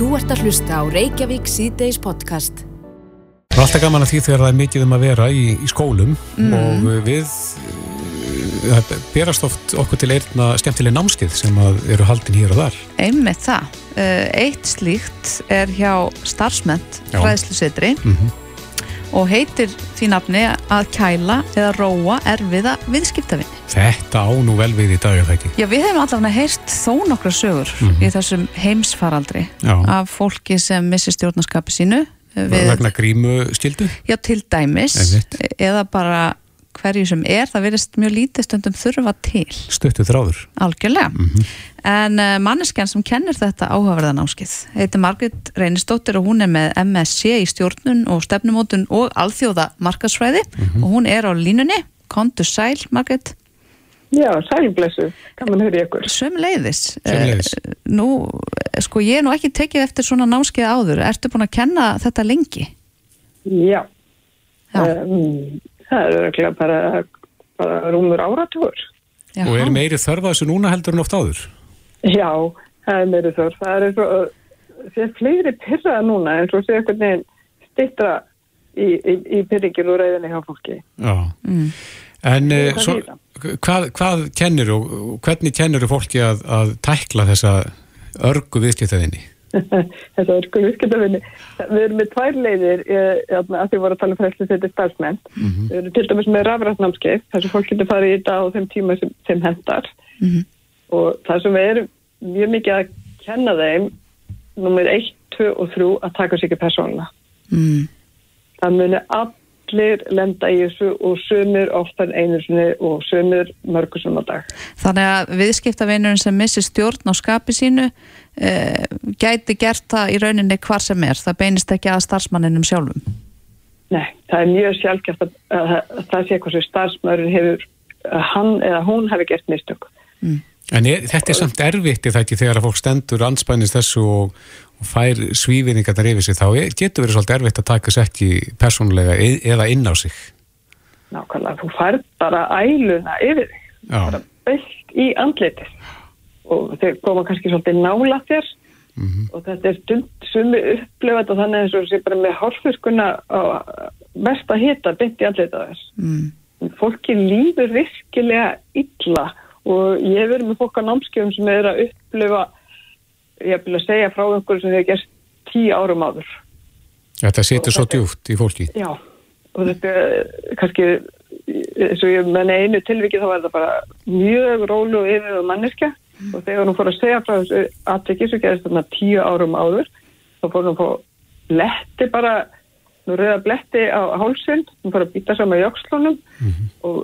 Þú ert að hlusta á Reykjavík síðdeis podcast. Það er alltaf gaman að því þegar það er mikið um að vera í, í skólum Mm. og við uh, það berast oft okkur til einna skemmtileg námskeið sem að eru haldin hér og þar. Einmitt það. Uh, Eitt slíkt er hjá starfsment Já. fræðslusetri Mm og heitir því nafni að kæla eða róa erfiða viðskiptavinni. Þetta á nú vel við í dag er það ekki. Já, við hefum allavega heyrt þó nokkra sögur Mhm. í þessum heimsfaraldri Já. af fólki sem missi stjórnarskapi sínu við, Vegna grímu skildu. já, til dæmis eða bara hverju sem er, það verðist mjög lítið stundum þurfa til, Stuttu þráður. algjörlega. Mhm. En uh, manneskjan sem kennir þetta áhugaverðanámskið heitir Margrit Reynisdóttir og hún er með MSC í stjórnun og stefnumótun og alþjóða markaðsfræði Mhm. og hún er á línunni. Kontu sæl, Margrit. Já, sælblessu, að höra í ykkur. Sömuleiðis. Sömuleiðis. Eh, nú, eh, sko, ég er nú ekki tekið eftir svona námskeið áður. Ertu búin að kenna þetta lengi? Já, Já. Um, það er örugglega bara, bara rúmur áratúr. Og er meiri þörfa þessu núna heldur en oft áður? Já, það er meiri þörf. Það er eins og, sé fleiri pyrraða núna eins og sé einhvern veginn stittra í, í, í pyrringir og reyðinni hjá fólki. Já. Mm. En uh, Hvað svo, það? hvað, hvað kennir og og hvernig kennir fólki að, að tækla þessa örgu viðskiptaðinni? Þess að sko viðskiptafinni. Við erum með tvær leiðir eh, að því voru að tala um fræslu setið starfsmenn. Við erum til dæmis með rafrætnámskeið þess að fólk getur farið í þetta á þeim tíma sem, sem hendar. Mhm. og það sem við erum mjög mikið að kenna þeim nummer 1, 2 og 3 að taka sér ekki persónuna. Mm. Það muni allir lenda í þessu og sömur oftar en einu sinni og sömur mörgur sem á dag. Þannig að viðskiptavinnurinn sem missir stjórn á skapi sínu uh, gæti gert það í rauninni hvar sem er. Það beinist ekki að starfsmanninum sjálfum. Nei, það er mjög sjálfgeft að, að, að það sé hvað sem starfsmörun hefur hann eða hún hefur gert mistök. En er, þetta er samt erfitt í það ekki þegar að fólk stendur anspænist þessu og, og fær svífinningarnar yfir sig þá getur verið svolítið erfitt að taka sér ekki persónulega e- eða inn á sig. Nákvæmlega, þú færð bara æluna yfir þig. Bara beilt í andlitið og þeir koma kannski svolítið nála þér og þetta er stund sumi upplifað og þannig eins og sé bara með hálfurskuna á mesta hita beint í andlitið þess. Mm. Fólki líður virkilega illa og ég hef verið með fólk á námskefum sem er að upplifa ég vil að segja frá einhverju sem hefur gerst tíu árum áður. Þetta setur svo djúft í fólki. Já, og þetta er kannski, eins og ég menna einu tilvikið þá var þetta bara mjög rólu og yfir og manneskja og þegar hún fór að segja frá þessu atviki sem gerist þarna tíu árum áður þá fór hún að fá bletti bara, nú rauða bletti á hálsinn, hún fór að býta saman í öxlunum og,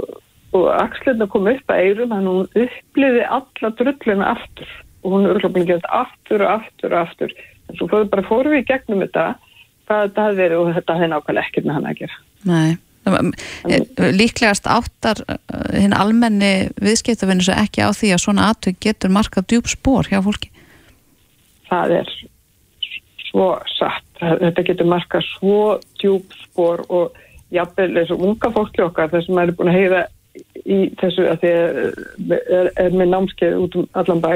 og axlirna kom upp að eirum að hún uppliði alla drullina aftur og hún er gera þetta aftur og aftur og aftur en svo fórum bara fórum við gegnum þetta hvað þetta hafði verið og þetta hefði nákvæmlega ekkert með hann að gera. Nei. Eh, Líklegast áttar uh, hinn almenni viðskiptavinnur sem ekki á því að svona atvik getur markað djúb spór hjá fólki. Það er svo satt. Þetta getur markað svo djúb spór og jafnvel þessu unga fólki okkar þess að maður er búin að heyra í þessu að því að er, er með námskeið út um allan bæ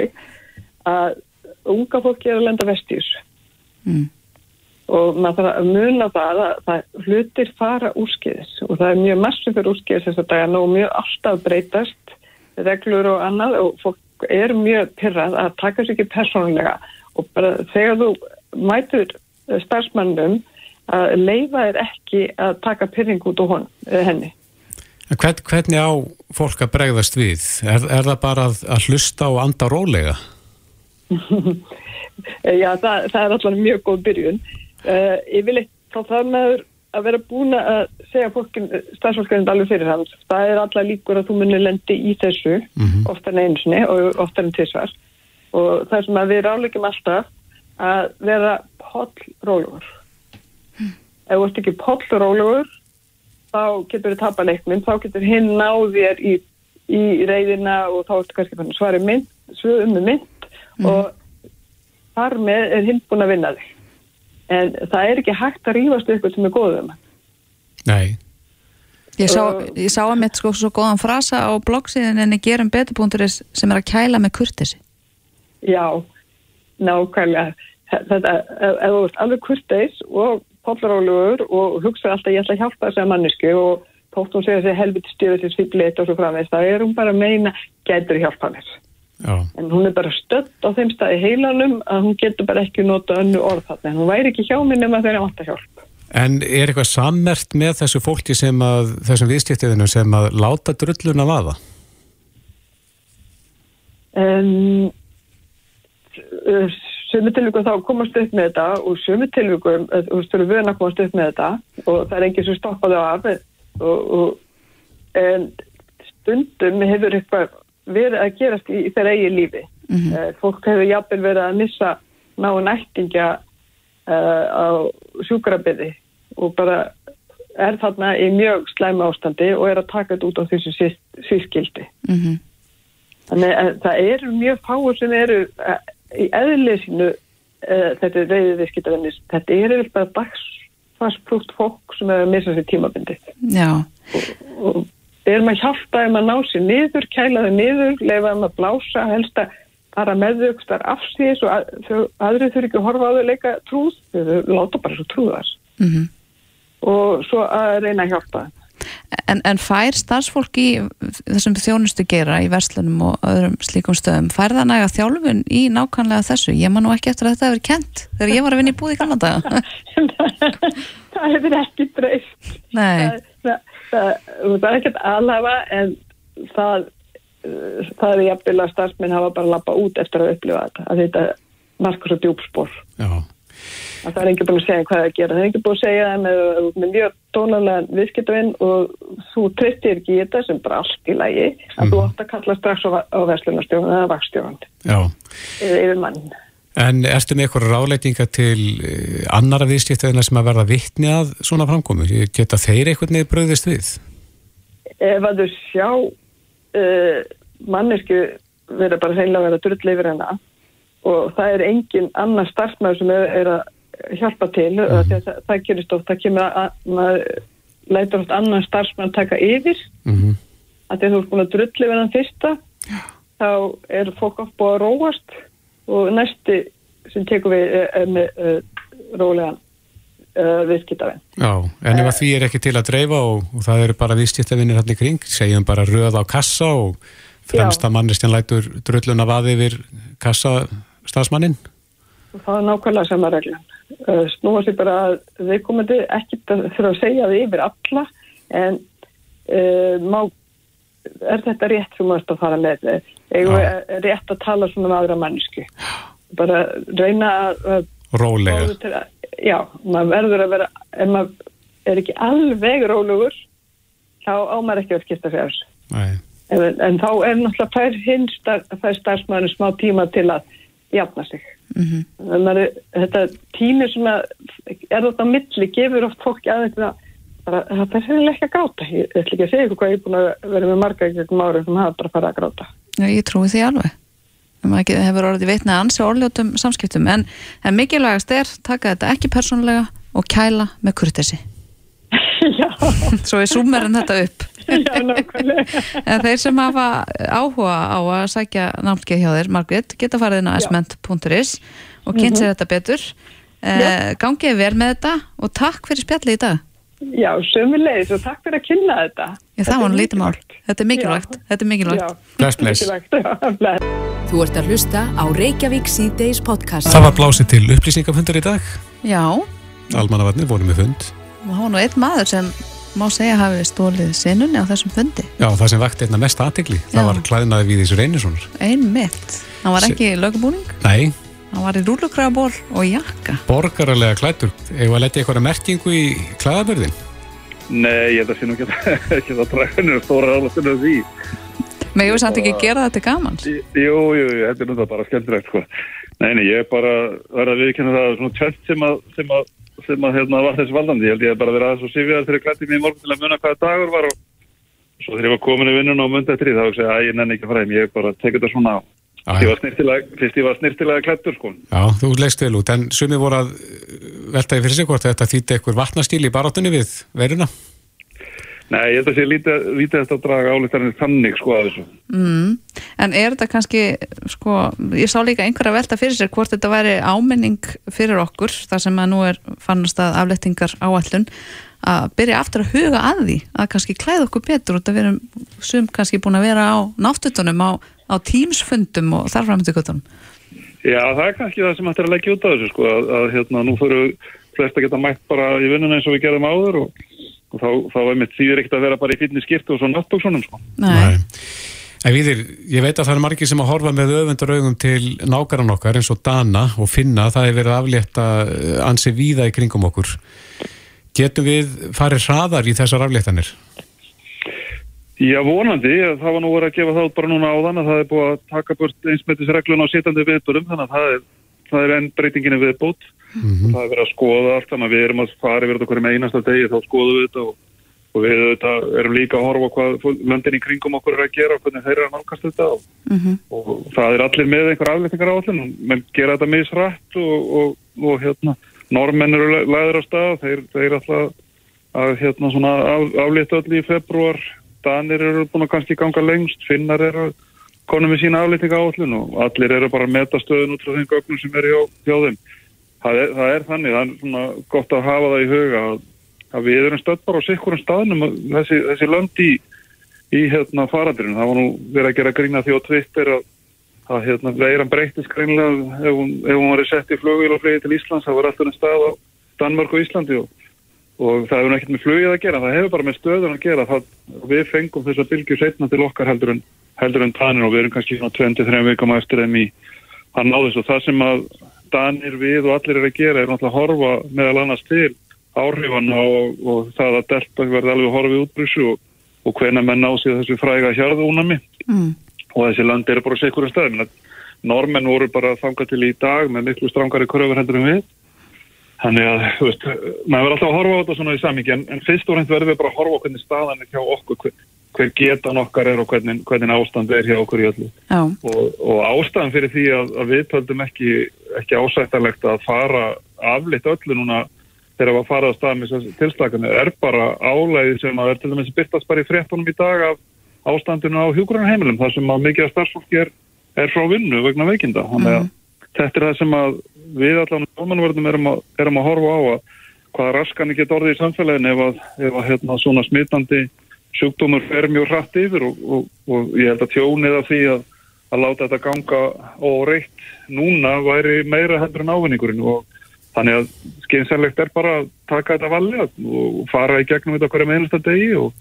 að unga fólki er að lenda vest í þessu. Mm. og maður þarf að muna það að það hlutir fara úrskiðis og það er mjög massu fyrir úrskiðis þess að dagana og mjög alltaf breytast reglur og annað og fólk er mjög pyrrað að taka sér ekki persónulega og bara þegar þú mætur starfsmannum að leifa er ekki að taka pyrring út hon, eh, henni. En hvern, hvernig á fólk að bregðast við? Er, er það bara að, að hlusta og anda rólega? Já, það, það er allavega mjög góð byrjun. Uh, ég vil eitt þá það meður að vera búin að segja fólkin, stafsfólkarinn alveg fyrir hans. Það er alla líkur að þú munir lendi í þessu, oftar en einu sinni og oftar en tissvar. Og það er sem að við rálegjum alltaf að vera pollrólugur. Ef þú ert ekki pollrólugur, þá getur þið tapa leikminn, þá getur hinn náð þér í, í reyðina og þá ertu kannski fann svari mynd, svöðum með mynd og þar með er hinn búin að vinna þig. En það er ekki hægt að rífast við eitthvað sem er góðum. Nei. Ég sá, ég sá að mitt sko svo góðan frasa á bloggsíðinni gerum betur.is sem er að kæla með kurtisi. Já, nákvæmlega. þetta, ef ef þú ert alveg kurteis og pollarólugur og hugsa alltaf ég ætla að hjálpa þessari mannesku og þótt hún segja þessi helviti stjöðu til svipleitt og svo framveist, það er hún bara að meina getur hjálpa mér. Já, En hún er bara stödd á þeim stað í heilanum að hún getur bara ekki nota önnu orð þarna. En hún væri ekki hjá mér nema þegar ég vant að hjálpa. En er eitthvað sammert með þessu fólki sem að, þessum viðskiptiðinu sem að láta drulluna vaða? En sömu tilvíkum þá komast upp með þetta og sömu tilvíkum, þú veist, eru vöna að komast upp með þetta og það er enginn sem stoppaði á af og, og en stundum hefur eitthvað verið að gerast í, í þeirra eigi lífi. Mm fólk hefur jafnvel verið að missa náu nættingja uh, á sjúkrabyrði og bara er þarna í mjög slæma ástandi og er að taka þetta út á þessu sískildi. Mm Þannig að það eru mjög fáur sem eru uh, í eðlisinu uh, þetta er reyðið viðskiptavennis. Þetta eru vel bara dagsfarsprútt fólk sem er að missa sér tímabindið. Já, Og við erum að hjálpa þeim að ná sér niður, kæla þeim niður, leifa þeim að blása, helst að fara með þau þar afsýðis og að, þau, aðrið þurfi ekki að horfa á þau leika trúð, þau láta bara svo trúðar. mm Og svo að reyna að hjálpa þeim. En, en fær starfsfólk í þessum þjónustu gera í verslunum og öðrum slíkum stöðum, fær það næga þjálfun í nákvæmlega þessu? Ég man nú ekki eftir að þetta hefur kent þegar ég var að vinna í búði í Kanada. það hefur ekki breyst. Nei, það, það, það er ekkert aðlafa en það, það er jafnvel að starfsmenn hafa bara lappa út eftir að upplifa þetta að þetta marka svo djúpspor Já, að það er ekki búin að segja hvað það gera það er ekki búin að segja það með, með mjög tónalega viðskiptavinn og þú tristir ekki í þetta sem bara allt í lagi. Að þú átt að kalla strax á, á verslunarstjóðan eða vakstjóðan eða yfir mann En ertu með eitthvað ráleitinga til eh, annara viðskiptiðina sem að verða vittni að svona framkomu? Geta þeir eitthvað neður bröðist við? ef að þau sjá uh, mannesku vera bara heila að vera drull og það er engin annar starfsmæður sem er, er að hjálpa til mm -hmm. það, það gerist oft, það kemur að maður leitur oft annar starfsmæður taka yfir. Mm að þegar þú ert búin að drull yfir hann fyrsta þá er fólk oft búin að róast. Og næsti sem tekur við er, er með uh, rólegan uh, viðskiptavinn Já, en ef að því er ekki til að dreifa og, og það eru bara viðskiptavinnir í kring, segjum bara röð á kassa og fremsta mannistjan lætur drulluna vaði yfir kassa stafsmannin? og það er nákvæmlega sama reglan. Uh, snúa sér bara að viðkomandi ekkert að þurfa að segja það yfir alla en uh, má, er þetta rétt sem maður að fara með Já. við rétt að tala svona um aðra mannsku bara reyna að, Rólega. að, já, maður verður að vera ef maður er ekki alveg rólegur þá á maður ekki að skipta sér þessu Nei. en, en þá er náttúrulega fær hinn star, fær starfsmæðinu smá tíma til að jafna sig Mhm. en maður, þetta tími að er þetta milli, gefur oft fólk aðeins að það er hefðilega ekki að gáta ég ætla ekki að segja ykkur hvað ég er búin að vera með marga gegnum árið sem hafa bara farið að gráta Já, ég trúi því alveg. Ekki- hefur orðið vitna ansi orðljótum samskiptum en, en mikilvægast er taka þetta ekki persónulega og kæla með kurtesi. já, Svo er súmerinn þetta upp. já, nákvæmlega En þeir sem hafa áhuga á að sækja námskeið hjá þér, Margrét, geta farið inn á sment.is og kynnt sér þetta betur. Eh, gangið vel með þetta og takk fyrir spjallið í dag. já, sömulegis og takk fyrir að kynna þetta Já, það var nú lítið mál. Þetta er mikilvægt. Þetta er mikilvægt. já, Bless, bless. já, Þú ert að hlusta á Reykjavík síðdeis podcast. Það var blásið til upplýsingafundar í dag. Já, Almannavarnir voru með fund. og var nú einn maður sem má segja hafi stólið sinnunni á þessum fundi. Já, það sem vakti einna mest aðtegli, það var klæðinaði við þessu reynisónur. Ein mitt. Hann var Se- ekki í lögubúning, Nei, hann var í rúlukrafaból og jakka. borgaralega klættur. Eða að letja eitthvað merkingu í klæðabörðin? Nei, ég held að nú ekki að, ekki að draga henni stóra álastinu af því. Megum við samt ekki gera þetta gamans? Jú, jú, jú, þetta er það bara skemmtilegt, sko. Nei, nei, ég er bara verið að viðkynna það svona tjönt sem að, sem að, sem að hérna var þessi valdandi. Ég held ég að bara vera aðeins og sifjaðar þegar ég glætti mig í morgun til að muna hvaða dagur var og svo þegar ég var komin í vinnuna og mundi eftir því þá hugsa ég að ég nenni ekki heim. Ég bara teka þetta svona á. Já, Ég fyrst ég var snirtilega klættur, sko. Já, þú leist vel út, en sumi voru að uh, veltaði fyrir sig hvort þetta þýtti eitthvað vatnaskil í barátunni við veruna. Nei, ég held að sé lítið, lítið eftir að draga álíktarinn þannig sko að þessu. Mm. En er þetta kannski, sko, ég sá líka einhverja velta fyrir sér hvort þetta væri ámenning fyrir okkur, þar sem að nú er fannast að aflettingar áallun, að byrja aftur að huga að því, að kannski klæða okkur betur og þetta verum sum kannski búin að vera á náttutunum, á, á tímsfundum og þarframtökutunum. Já, það er kannski það sem hættir að leggja út af þessu sko, að, að hérna, nú fyrir flest að geta mætt bara í vinnuna eins og við gerum áður og og þá, þá er mitt þýðir ekkert að vera bara í fyrni skiptu og svo náttúrsunum sko. Nei. En viðir, ég veit að það er margir sem að horfa með öfundur augum til nákaran okkar eins og Dana og finna að það er verið aflétta ansi víða í kringum okkur. Getum við farið hraðar í þessar afléttanir? Já, vonandi. Það var nú verið að gefa það bara núna á þann að það er búið að taka bort einsmættisreglun á sitandi viðbúrum þannig að það er, það er enn breytinginu viðbútt mm -hmm. það er verið að skoða allt þannig að við erum að fara yfir þetta hverjum einasta degi þá skoðum við þetta og, og við þetta, erum líka að horfa hvað löndin í kringum okkur er að gera og hvernig þeir eru að nálgast þetta og, mm -hmm. og það er allir með einhver aflettingar á allir menn gera þetta misrætt og, og hérna, normenn eru læður á stað, þeir, þeir alltaf að hérna svona af, aflétta öll í februar, danir eru búin að kannski ganga lengst, finnar eru konum við sína afléttinga á allir og allir eru bara að meta stöðun út frá þeim gögnum sem er hjá, hjá þeim það er, það er þannig, það er svona gott að hafa það í huga að, að við erum stödd bara á sikkurum staðnum þessi, þessi lönd í, í hérna farandirinn, það var nú verið að gera grína því á Twitter að, að hérna veiran breytist greinlega ef hún, ef hún var sett í flugvíl og flegi til Íslands, það var alltaf einn stað á Danmark og Íslandi og, og það hefur nekkit með flugið að gera, það hefur bara með stöðun að gera, það, við fengum þess að bylgjum setna til okkar heldur en heldur en tannin og við erum kannski svona 23 vikum eftir þeim í hann náðist og það sem að Danir við og allir er að gera er náttúrulega að horfa meðal annars til áhrifan og, og það að delta verði alveg horfið útbrúsu og, og hvena menn á sig þessu fræga hjarðunami mm. og þessi land eru bara sekkur um staðin. Normenn voru bara þangað til í dag með miklu strángari kröfur hendur um við. Þannig að, þú veist, maður verður alltaf að horfa á þetta svona í samingi en, en fyrst og hreint verður við bara að horfa á hvernig staðan er hjá okkur, hver, getan okkar er og hvernig, hvernig ástand er hjá okkur í öllu. Og, og ástæðan fyrir því að, að við töldum ekki ekki ásættarlegt að fara aflitt öllu núna þegar við faraðum stað með þessu tilslaganir er bara álæði sem að er til dæmis byrtast bara í fréttunum í dag af ástandinu á hjúgrunarheimilum þar sem að mikið af starfsfólki er, er frá vinnu vegna veikinda þannig að mm. þetta er það sem að við allan ámannverðum erum, erum að horfa á að hvaða raskan ekki orðið í samfélagin ef að, ef að hérna, svona smitandi sjúkdómur fer mjög hratt yfir og, og, og ég held að tjónið af því að að láta þetta ganga óreitt núna væri meira hendur en ávinningurinn og þannig að skeinsarlegt er bara að taka þetta valja og fara í gegnum þetta hverja meðlsta degi og,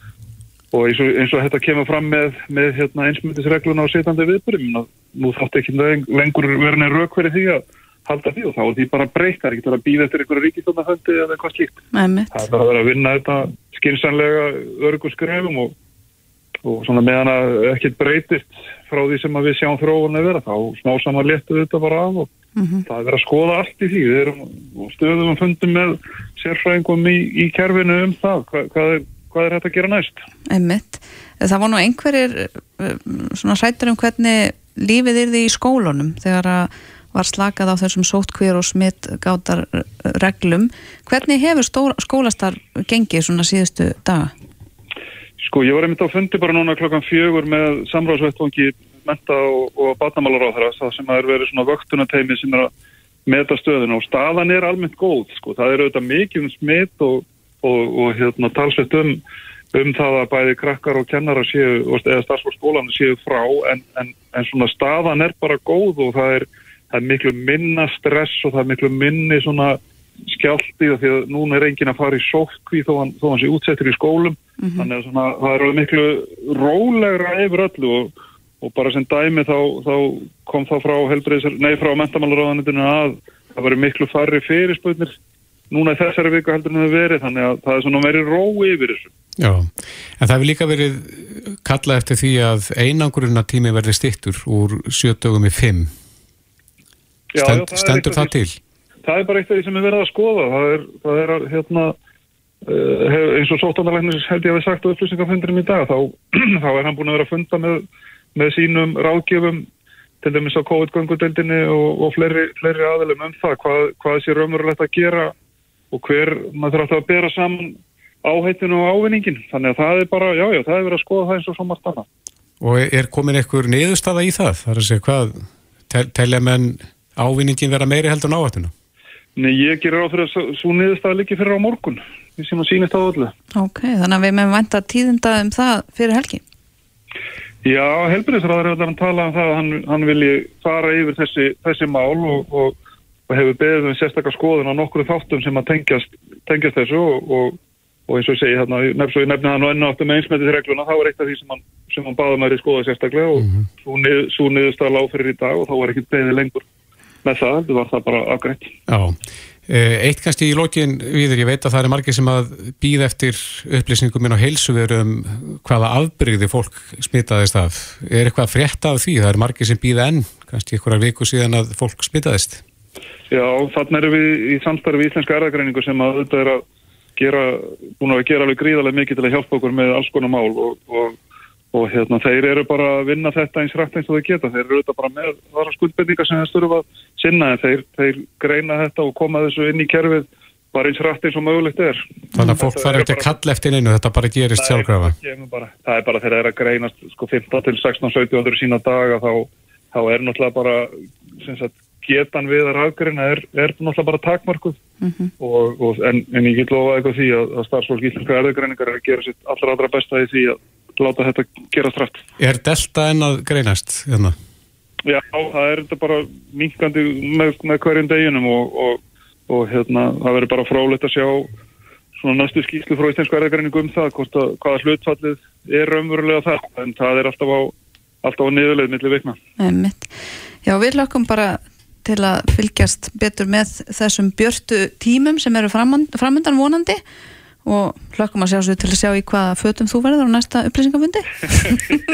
og eins, og, eins og þetta kemur fram með, með hérna, einsmyndisregluna á setjandi viðbyrjum nú þátt ekki lengur verðin er rauk fyrir því að halda því og þá er því bara breytt það er ekki að býða eftir einhverju ríkistofnaföndi eða eitthvað slíkt það er bara að vera að vinna þetta skeinsanlega örgu skrefum og og svona meðan að ekkert breytist frá því sem við sjáum þróun að vera þá smá saman letu þetta bara af og mm -hmm. það er verið að skoða allt í því við erum stöðum að fundum með sérfræðingum í, í kerfinu um það Hva, hvað, er, hvað er þetta að gera næst Einmitt. Það var nú einhverjir eh, svona sættur um hvernig lífið er því í skólunum þegar að var slakað á þessum sótkvér og smitt gátar reglum hvernig hefur skólastar gengið svona síðustu daga? Sko ég var einmitt á fundi bara núna klokkan fjögur með samráðsvettvangi menta og, og batnamálar á þeirra það sem er verið svona vöktunateimi sem er að meta stöðun og staðan er almennt góð sko, það er auðvitað mikið um smitt og, og, og hérna talsveit um, um það að bæði krakkar og kennara séu, eða starfsfólkskólan séu frá en, en, en svona staðan er bara góð og það er, það er miklu minna stress og það er miklu minni svona skjálti því að núna er engin að fara í sótkví þó hann, þó hann sé útsettur í skólum. Mm -hmm. þannig að svona, það er miklu rólegra yfir öllu og, og bara sem dæmi þá, þá kom þá frá helbriðsar, nei frá mentamálaráðanitinu að það veri miklu farri fyrirspöðnir núna í þessari viku heldur en það verið þannig að það er svona verið rói yfir þessu. Já, en það hefur líka verið kallað eftir því að einangurinn að tími verði stittur úr sjöttögum í fimm Stend, já, já, stendur það til? það er bara eitt af því sem er verið að skoða það er, það er hérna uh, eins og sóttanarlegnir held ég að við sagt á upplýsingafundinum í dag þá, þá er hann búin að vera að funda með, með sínum ráðgjöfum til dæmis á COVID-göngudeldinni og, og fleiri, fleiri aðelum um það hvað, hvað sé raunverulegt að gera og hver maður þarf alltaf að bera saman áheitinu og ávinningin. Þannig að það er bara, já, já, það er verið að skoða það eins og svo margt annað. Og er komin einhver niðurstaða í það? Það er að segja hvað, tel, telja menn ávinningin vera meiri heldur en áhættuna? Nei, ég gerir á fyrir að svo niðurstaða líki fyrir á morgun, því sem að sýnist á öllu. Ok, þannig að við meðum vænta tíðinda um það fyrir helgi. Já, helbriðsraður hefur þannig talað um það að hann, hann vilji fara yfir þessi, þessi mál og, og, og hefur beðið um sérstakar skoðun á nokkru þáttum sem að tengjast, tengjast þessu og, og eins og ég segi hérna, nefn, ég nefni það nú ennu áttu með einsmetið regluna, þá er eitt af því sem hann, sem hann baði mér í skoða sérstaklega og mm -hmm. svo, nið, svo niðurstað lág fyrir í dag og þá var ekkit beðið lengur með það, þetta var það bara afgreitt. Já, eitt kannski í lókin viður, ég veit að það er margir sem að býða eftir upplýsningum inn á heilsuverum hvaða afbyrgði fólk smitaðist af. Er eitthvað frétt af því? Það er margir sem býða enn, kannski einhverjar viku síðan að fólk smitaðist. Já, þannig erum við í samstarfi íslenska erðagreiningu sem að þetta er að gera, búin að gera alveg gríðarlega mikið til að hjálpa okkur með alls konar mál og, og og hérna þeir eru bara að vinna þetta eins rætt eins og þau geta, þeir eru auðvitað bara með þaðra skuldbendingar sem þeir styrfa að sinna en þeir, þeir greina þetta og koma þessu inn í kerfið bara eins rætt eins og mögulegt er. Þannig að fólk þarf ekki að kalla eftir einu þetta bara gerist sjálfgrafa Það er bara þegar það er að greina sko 15 til 16, 17 sína daga þá, þá er náttúrulega bara sagt, getan við að rafgreina er, er náttúrulega bara takmarkuð mm -hmm. og, og, en, en ég get lofa eitthvað því að, að starfsfólk íslenska erðugreiningar er að gera sitt allra allra besta í því að láta þetta gera strætt. Er delta en að greinast? Hérna? Já, það er þetta bara minkandi með, með hverjum deginum og, og, og hérna, það verður bara fráleitt að sjá svona næstu skýslu frá Íslandsku erðagreiningu um það, að, hvaða hlutfallið er raunverulega það, en það er alltaf á, alltaf á niðurleið millir vikna. Já, við lökum bara til að fylgjast betur með þessum björtu tímum sem eru framöndan vonandi og hlökkum að sjá svo til að sjá í hvaða fötum þú verður á næsta upplýsingafundi.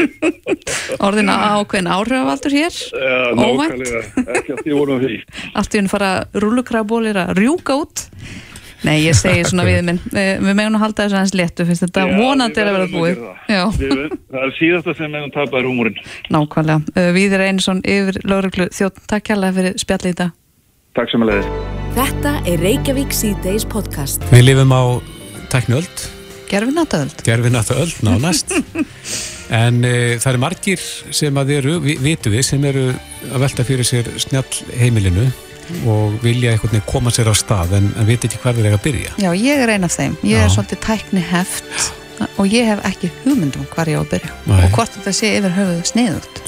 Orðina ákveðin áhrifavaldur hér. Óvænt. ekki að því vorum því. Allt í hún fara rúlukrabólir að rjúka út. Nei ég segi svona við minn við meðum að halda þessu aðeins léttu finnst þetta vonandi er að vera búið. það. Er síðasta sem meðum tapar húmúrin nákvæmlega. Við erum eins og yfir lauruglu þjótt takk kærlega fyrir spjallið þetta takk sem að leiði Þetta er Reykjavík C-Days podcast. Við lifum á tæknuöld Gerfinataöld Gerfinataöld, nánast. En e, það eru margir sem að eru, vi, vitu við, sem eru að velta fyrir sér snjall heimilinu og vilja veginn koma sér á stað en, en veit ekki hvað þeir eiga að byrja. Já, ég er einn af þeim, ég Já. er svolítið tækni heft og ég hef ekki hugmyndum hvað ég á að byrja Nei. og hvort þetta sé yfir höfuð sniðut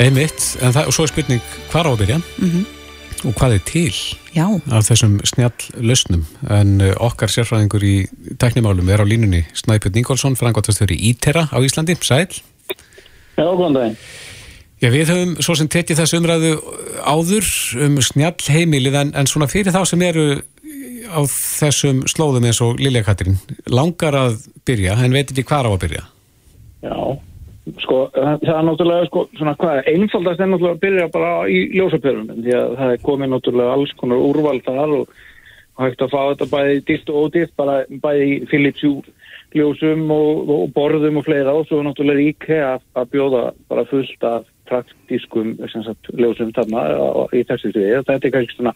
Einmitt, en það, og svo er spurning hvað á að byrja? Mm -hmm og hvað er til Já. af þessum snjall lausnum en uh, okkar sérfræðingur í teknimálum er á línunni Snæpjörn Ingólfsson frangottastur í Ítera á Íslandi. Sæl. Já, góðan dag Já, við höfum svo sem tekið þessu umræðu áður um snjall heimilið en, en svona fyrir þá sem eru á þessum slóðum eins og Lilja Katrín langar að byrja en veit ekki hvað á að byrja? Já Sko, það er náttúrulega, sko, svona hvað, einfaldast er náttúrulega að byrja bara í ljósapörunum, því að það er komið náttúrulega alls konar úrval þar og hægt að fá þetta bæði dýrt og ódýrt, bara bæði Philips ljósum og, og borðum og fleira og svo náttúrulega rík að, að bjóða bara fullt af praktískum sagt, ljósum þarna í þessu sviði. Þetta er kannski svona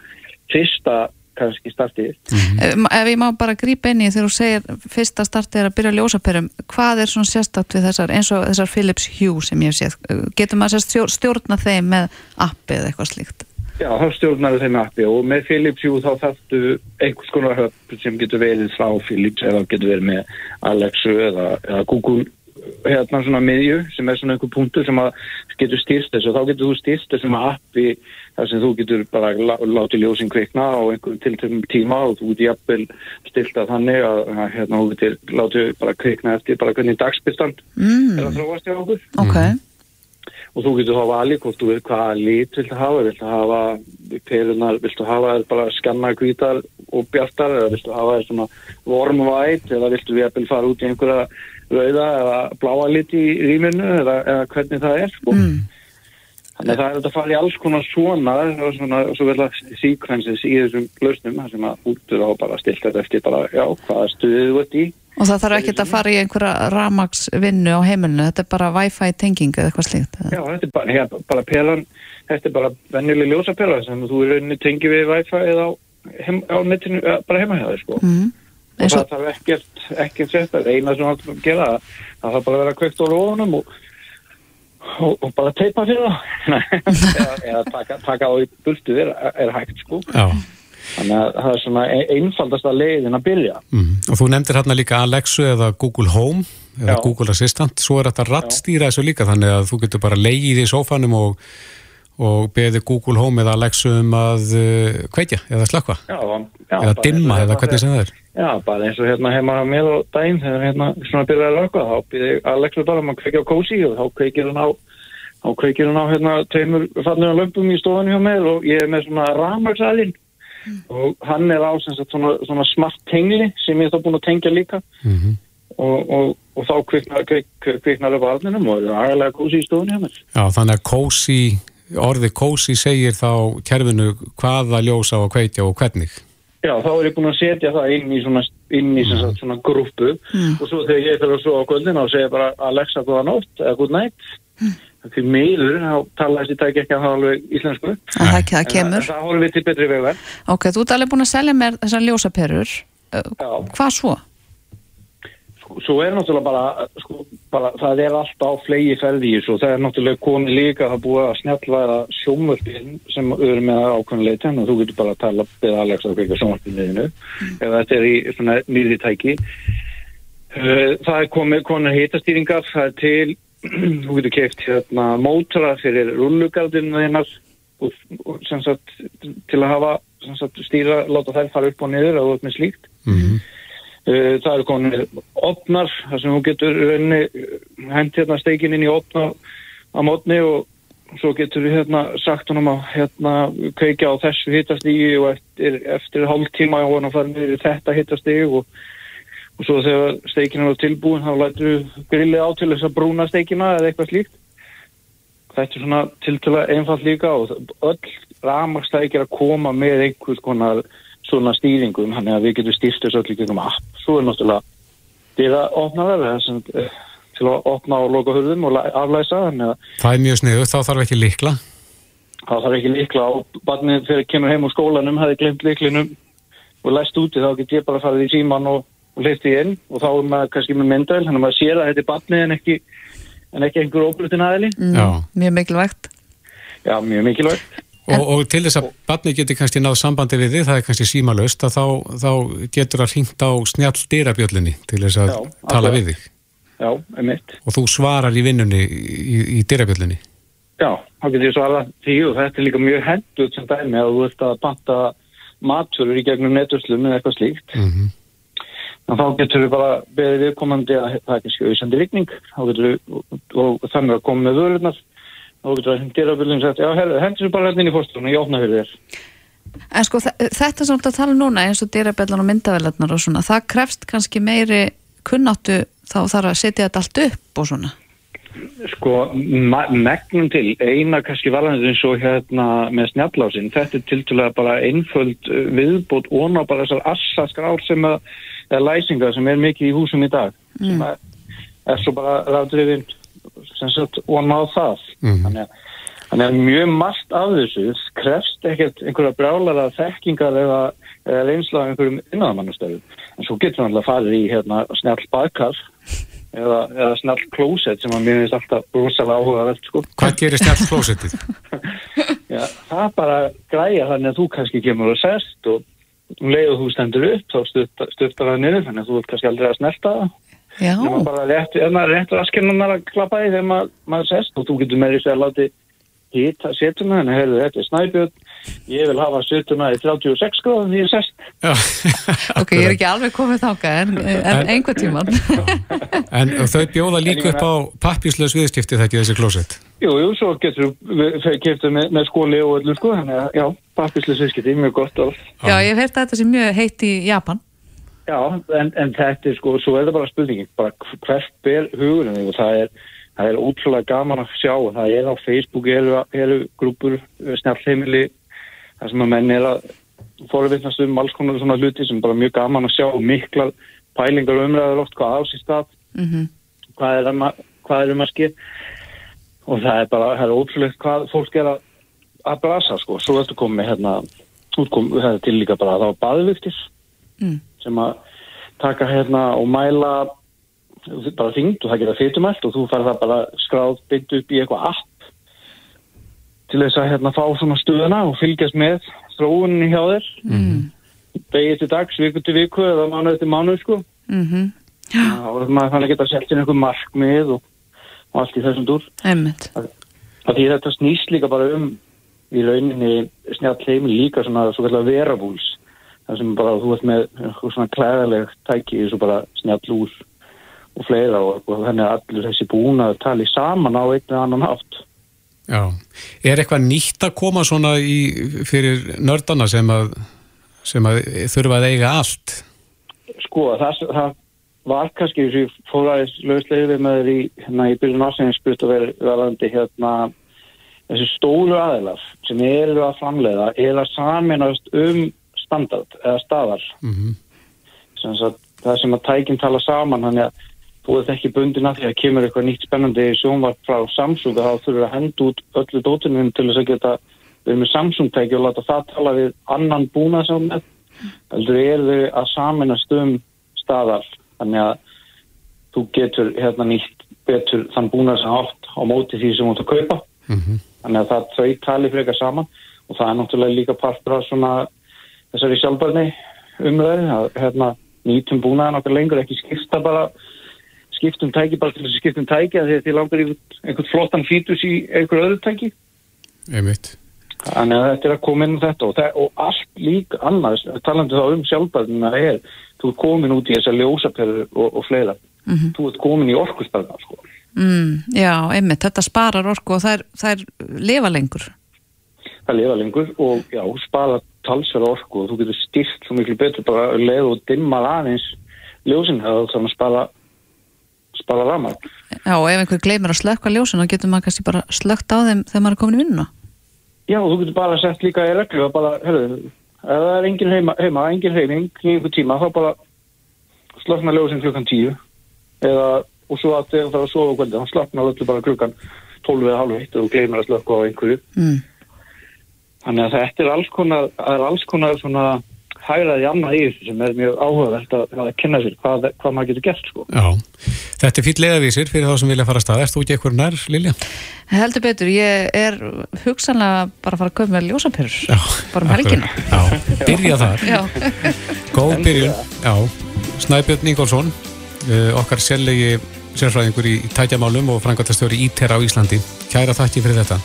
fyrsta kannski startið. Mm -hmm. Ef ég má bara grípa inn í þegar þú segir fyrsta startið er að byrja ljósaperum, hvað er svona sérstatt við þessar, eins og þessar Philips Hue sem ég hef séð, getur maður stjórn, stjórna þeim með appi eða eitthvað slíkt? Já, þá stjórnar þeim appi og með Philips Hue þá þarftu einhvers konar höfn sem getur verið frá Philips eða getur verið með Alexu eða, eða Google hérna svona miðju sem er svona einhver punktur sem að getur styrst þessu og þá getur þú styrst þessum appi þar sem þú getur bara látið ljósinn kveikna á einhverjum tiltöfum tíma og þú getur jafnvel stilt að þannig að hérna þú getur látið bara kveikna eftir bara hvernig dagsbystand mm. er að þróast hjá okkur okay. og þú getur hafa alveg hvort þú veit hvaða lít viltu hafa viltu hafa perunar, viltu hafa bara skanna kvítar og bjartar eða viltu hafa svona warm white eða viltu við að fara út í einhverja rauða eða bláa lit í rýminu eða, eða hvernig það er sko mm. Þannig að það er að fara í alls konar svona og svona og svo verða síkvensis í þessum lausnum sem að útur á bara stilt þetta eftir bara, já, hvaða stuðið þú ert í. Og það þarf ekki að fara í einhverja ramagsvinnu á heimilinu, þetta er bara wifi tenging eða eitthvað slíkt? Já, þetta er bara, hér, bara pelan, þetta er bara vennileg ljósapela sem þú er rauninni tengið við wifi eða á, heim, á netinu, bara heima hjá þig, sko. Mm. og Eins það og- þarf ekkert, ekkert sett það eina sem hann að gera það þarf bara að vera kveikt á lofunum og, og, og bara teipa fyrir það eða, eða taka, taka á í burtu er, er hægt sko Já. þannig að það er svona ein- einfaldasta leiðin að byrja Mm. Og þú nefndir hérna líka Alexu eða Google Home eða Já. Google Assistant, svo er þetta rattstýra þessu líka þannig að þú getur bara leigið í sófanum og, og beðið Google Home eða Alexu um að uh, kveikja eða já, eða dimma eða hvernig sem það er. Já, bara eins og hérna heima með á daginn þegar hérna svona byrjaði að lögka þá byrði Alexa bara um að kveikja á kósi og þá kveikir hún á þá kveikir hún á hérna tveimur fallega lömpum í stofunni hjá mér og ég er með svona rafmagnsalinn og hann er á sem sagt, svona, svona smart tengli sem ég er þá búin að tengja líka Mm og, og, og þá kviknar, kvik, kviknar upp á arninum og það er aðalega kósi í stofunni hjá mér. Já, þannig að kósi, orðið kósi segir þá kerfinu hvaða ljósa og kveikja og hvernig. Já, þá er ég búin að setja það inn í svona, inn í sem sagt, svona grúppu. Og svo þegar ég fyrir að svo á kvöldin þá segja ég bara Alexa góða nótt eða góð nætt því miður, þá tala þessi tæk ekki að það alveg íslensku. En að það, það það, kemur. það horfum við til betri vegar. Ok, þú ert alveg búin að selja mér þessar ljósaperur. Já, hvað svo? Svo er náttúrulega bara, sko, bara það er alltaf á flegi ferði í þessu og það er náttúrulega komið líka að búa að snjallvæða sjómvörpinn sem eru með ákveðinleita en þú getur bara að tala beða Alexa að kveika sjómvörpinniðinu ef þetta er í svona nýri tæki. Uh, það er komið konar hitastýringar það er til, þú getur keift hérna mótora fyrir rullugardinu þinnar og, og sem sagt til að hafa sem sagt stýra, láta þær fara upp og niður og upp með slíkt. Mm það eru konir opnar þar sem þú getur raunni hent hérna steikin inn í opna á mótni og svo getur við hérna sagt honum að hérna kveikja á þessu hittastígi og eftir, eftir hálftíma á hann að fara niður í þetta hittastígi og, og svo þegar steikin er tilbúin þá lætur við grillið á til þess að brúna steikina eða eitthvað slíkt. Þetta er svona tiltöla einfalt líka og öll ramagstækir að koma með einhvers konar svona stýringum, hann er að við getum stýrt þessu öll í gegnum app. Svo er náttúrulega dýra opnaðar sem, eh, til að opna og loka hurðum og aflæsa, þannig að Það er mjög sniðu, þá þarf ekki líkla. það þarf ekki líkla og barnið þegar kemur heim úr skólanum hefði glemt líklinum og læst úti þá get ég bara farið í síman og, og leifti inn og þá er maður kannski með myndal þannig að maður sér að þetta er barnið en ekki en ekki einhver óbrutin aðili Já. mjög mikilvægt Já, mjög mikilvægt Og, og til þess að barni geti kannski náð sambandi við þið, það er kannski símalöst, að þá, þá getur það hringt á snjall dyrabjöllinni til þess að Já, tala við þig. Já, emitt Og þú svarar í vinnunni í, í dyrabjöllinni. Já, þá getur ég svarað því og þetta er líka mjög hendur sem dæmi að þú ert að panta maturur í gegnum neturslum eða eitthvað slíkt. Mm en þá getur við bara beðið viðkomandi að það er kannski getur við og, þannig að koma með vörunar við hendur að byrjum sagt já, hendur bara hérna í fórstun og ég opna fyrir þér. En sko þe- þetta samt að tala núna eins og dýrabellan og myndavelarnar og svona það krefst kannski meiri kunnáttu þá þarf að setja þetta allt upp og svona. Sko, megnum til, eina kannski varðanir eins og hérna með snjallásin, þetta er tiltúlega bara einföld uh, viðbót og bara þessar assa skrár sem að, eða læsingar sem er mikið í húsum í dag, sem að, er svo bara rafdrifin sem sagt á það. Mhm. Þannig að Þannig að mjög margt af þessu krefst ekkert einhverja brjálara þekkingar eða, eða reynsla af einhverjum innanmannastöðum. En svo getur við alltaf farið í hérna, snjall baðkar eða, eða snjall klósett sem að mér finnst alltaf rosalega áhugavert sko. Hvað gerir snjall klósettið? Já, það bara græja þannig að þú kannski kemur og sest og um leið og þú stendur upp þá stuttar það niður þannig að þú ert kannski aldrei að snerta það. Já, Nefna bara rétt, rétt raskinnunar að klappa í þegar maður, maður sest og þú getur með því að láti hýta setuna en heyrðu þetta er snæbjörn ég vil hafa setuna í 36 gráðum því ég sest. Já, ok, ég er ekki alveg komið þáka en, en einhver tíman En þau bjóða líka upp á pappíslaus viðskipti þetta þessi klósett. Jú, jú, svo getur þú keftu með, með skóli og öllu sko þannig að já, pappislega sviskiti, mjög gott já, ég hef heyrt að þetta sé mjög heitt í Japan Já, en, en þetta er sko, svo er það bara spurningin, bara hvert ber hugurinn? Og það er, það er útrúlega gaman að sjá og það er á Facebook, eru, eru grúpur, snjallheimili, það sem að menn er að forvittnast um alls konar svona hluti sem bara mjög gaman að sjá og miklar pælingar umræður oft hvað á sér stað, mm hvað er, um að, hvað er um að skil og það er bara, það er ótrúlegt hvað fólk er að, að brasa sko, svo ertu komið hérna, útkom, það er til líka bara að það var baðviktir Mm. Sem að taka hérna og mæla bara þyngd og það geta fytumælt og þú fær það bara skráð byggt upp í eitthvað app til þess að hérna fá svona stuðuna og fylgjast með þróuninni hjá þér. Mm. degið til dags, viku til viku eða mánuð til mánuð sko. Mm og maður fann að geta sett inn einhver markmið og, og allt í þessum dúr. Einmitt. að því þetta snýst líka bara um í rauninni snjátt heimil líka svona svo verabúls þar sem bara þú ert með svona klæðaleg tæki eins og bara snjátt lúr og fleira og, og þannig að allir þessi búna tali saman á einn eða annan hátt Já, er eitthvað nýtt að koma svona í, fyrir nördana sem að, sem að þurfa að eiga allt? Sko, það, það var kannski að ég fór aðeins lögslegu við með þér í, hérna, í byrjun ásæðin spurt að vera verðandi hérna þessi stólu aðeinar sem eru að framleiða er að saminast um standard eða staðar Mm -hmm. sem það sem að tækinn tala saman þannig að þú ert ekki bundin að því að kemur eitthvað nýtt spennandi sjónvart frá Samsung þá þurfur að henda út öllu dótunum til þess að geta við með Samsung tæki og láta það tala við annan búna sem með heldur eru þau að saminast um staðar þannig að þú getur hérna nýtt betur þann búna sem átt á móti því sem þú ert að kaupa Mhm. þannig að það þau tali frekar saman og það er náttúrulega líka partur af svona þessari sjálfbarni umræði að hérna nýtum búnaðan okkar lengur ekki skipta bara skiptum tæki bara til þess að skiptum tæki að því að því langar í einhvern flottan fítus í einhver öðru tæki. Einmitt. þannig að þetta er að koma inn á þetta og, það, og allt líka annars talandi þá um sjálfbarnina er þú ert komin út í þessar ljósaperur og, og fleira. Þú ert komin í orkustarna sko. Mm, Já, einmitt, þetta sparar orku og þær, þær lifa lengur það lifa lengur og já, spara talsverða orku og þú getur styrt svo miklu betur bara að leið og dimma aðeins ljósin það þannig að spara spara ramar. Já, og ef einhver gleymir að slökka ljósin þá getur maður kannski bara slökt á þeim þegar maður er komin í vinnuna Já, og þú getur bara sett líka í reglu og bara, herru, ef það er engin heima, heima engin heiming í einhver tíma þá bara slökna ljósin klukkan tíu eða, og svo að þegar það er að sofa kvöldi, þá slökna öllu bara klukkan 12 eða halv eitt og gleymir að slökka á einhverju mm. Þannig að þetta er alls konar, er alls konar svona hægraði annað í þessu sem er mjög áhugavert að, að kynna sér hvað, hvað maður getur gert sko. Já, þetta er fýll leiðavísir fyrir þá sem vilja fara að stað. Erst þú ekki eitthvað nær, Lilja? Heldur betur, ég er hugsanlega bara að fara að köpa með ljósapyrur Já, bara um helgina Já, byrja þar. Já, Góð byrjun. Já, Snæbjörn Ingólfsson, uh, okkar sérlegi sérfræðingur í tækjamálum og frangvæntastjóri Ítera á Íslandi. Kæra þakki fyrir þetta.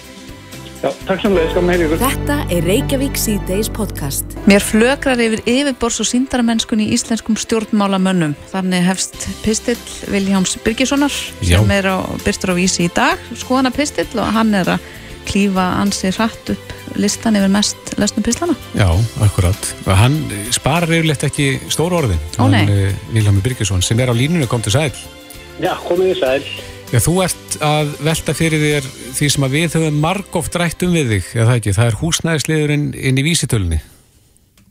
Já, takk samlega, skam með ykkur. Þetta er Reykjavík C-Days podcast. mér flögrar yfir yfirbors og síndaramennskunni í íslenskum stjórnmálamönnum þannig hefst pistill Viljáms Birgissonar sem er á, byrstur á vísi í dag skoðana pistill og hann er að klífa ansi hratt upp listan yfir mest lesnum pislana Já, akkurat. Hann sparar yfirleitt ekki stóru orðin. Ó, nei. Uh, Vilhelmi Birgisson, sem er á línunni, kom til sæl. Já, komið þið sæl. Já, þú ert að velta fyrir þér því sem að við höfum margóft rætt um við þig, eða það ekki, það er húsnæðisliðurinn inn í vísitölunni.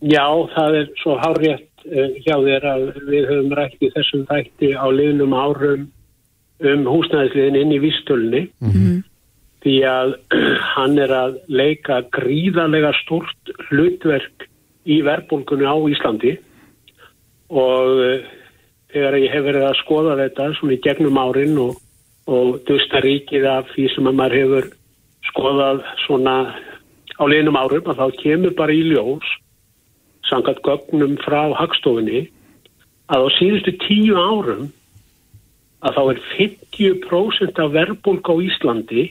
Já, það er svo hárétt uh, hjá þér að við höfum rætt í þessum þætti á liðnum árum um húsnæðisliðin inn í vístölunni því að hann er að leika gríðarlega stort hlutverk í verðbólgunni á Íslandi. Og uh, þegar ég hef verið að skoða þetta svona í gegnum árin og, og dusta ríkið af því sem að maður hefur skoðað svona á liðnum árum að þá kemur bara í ljós sangat gögnum frá hagstofinni að á síðustu tíu árum að þá er 50% af verðbólk á Íslandi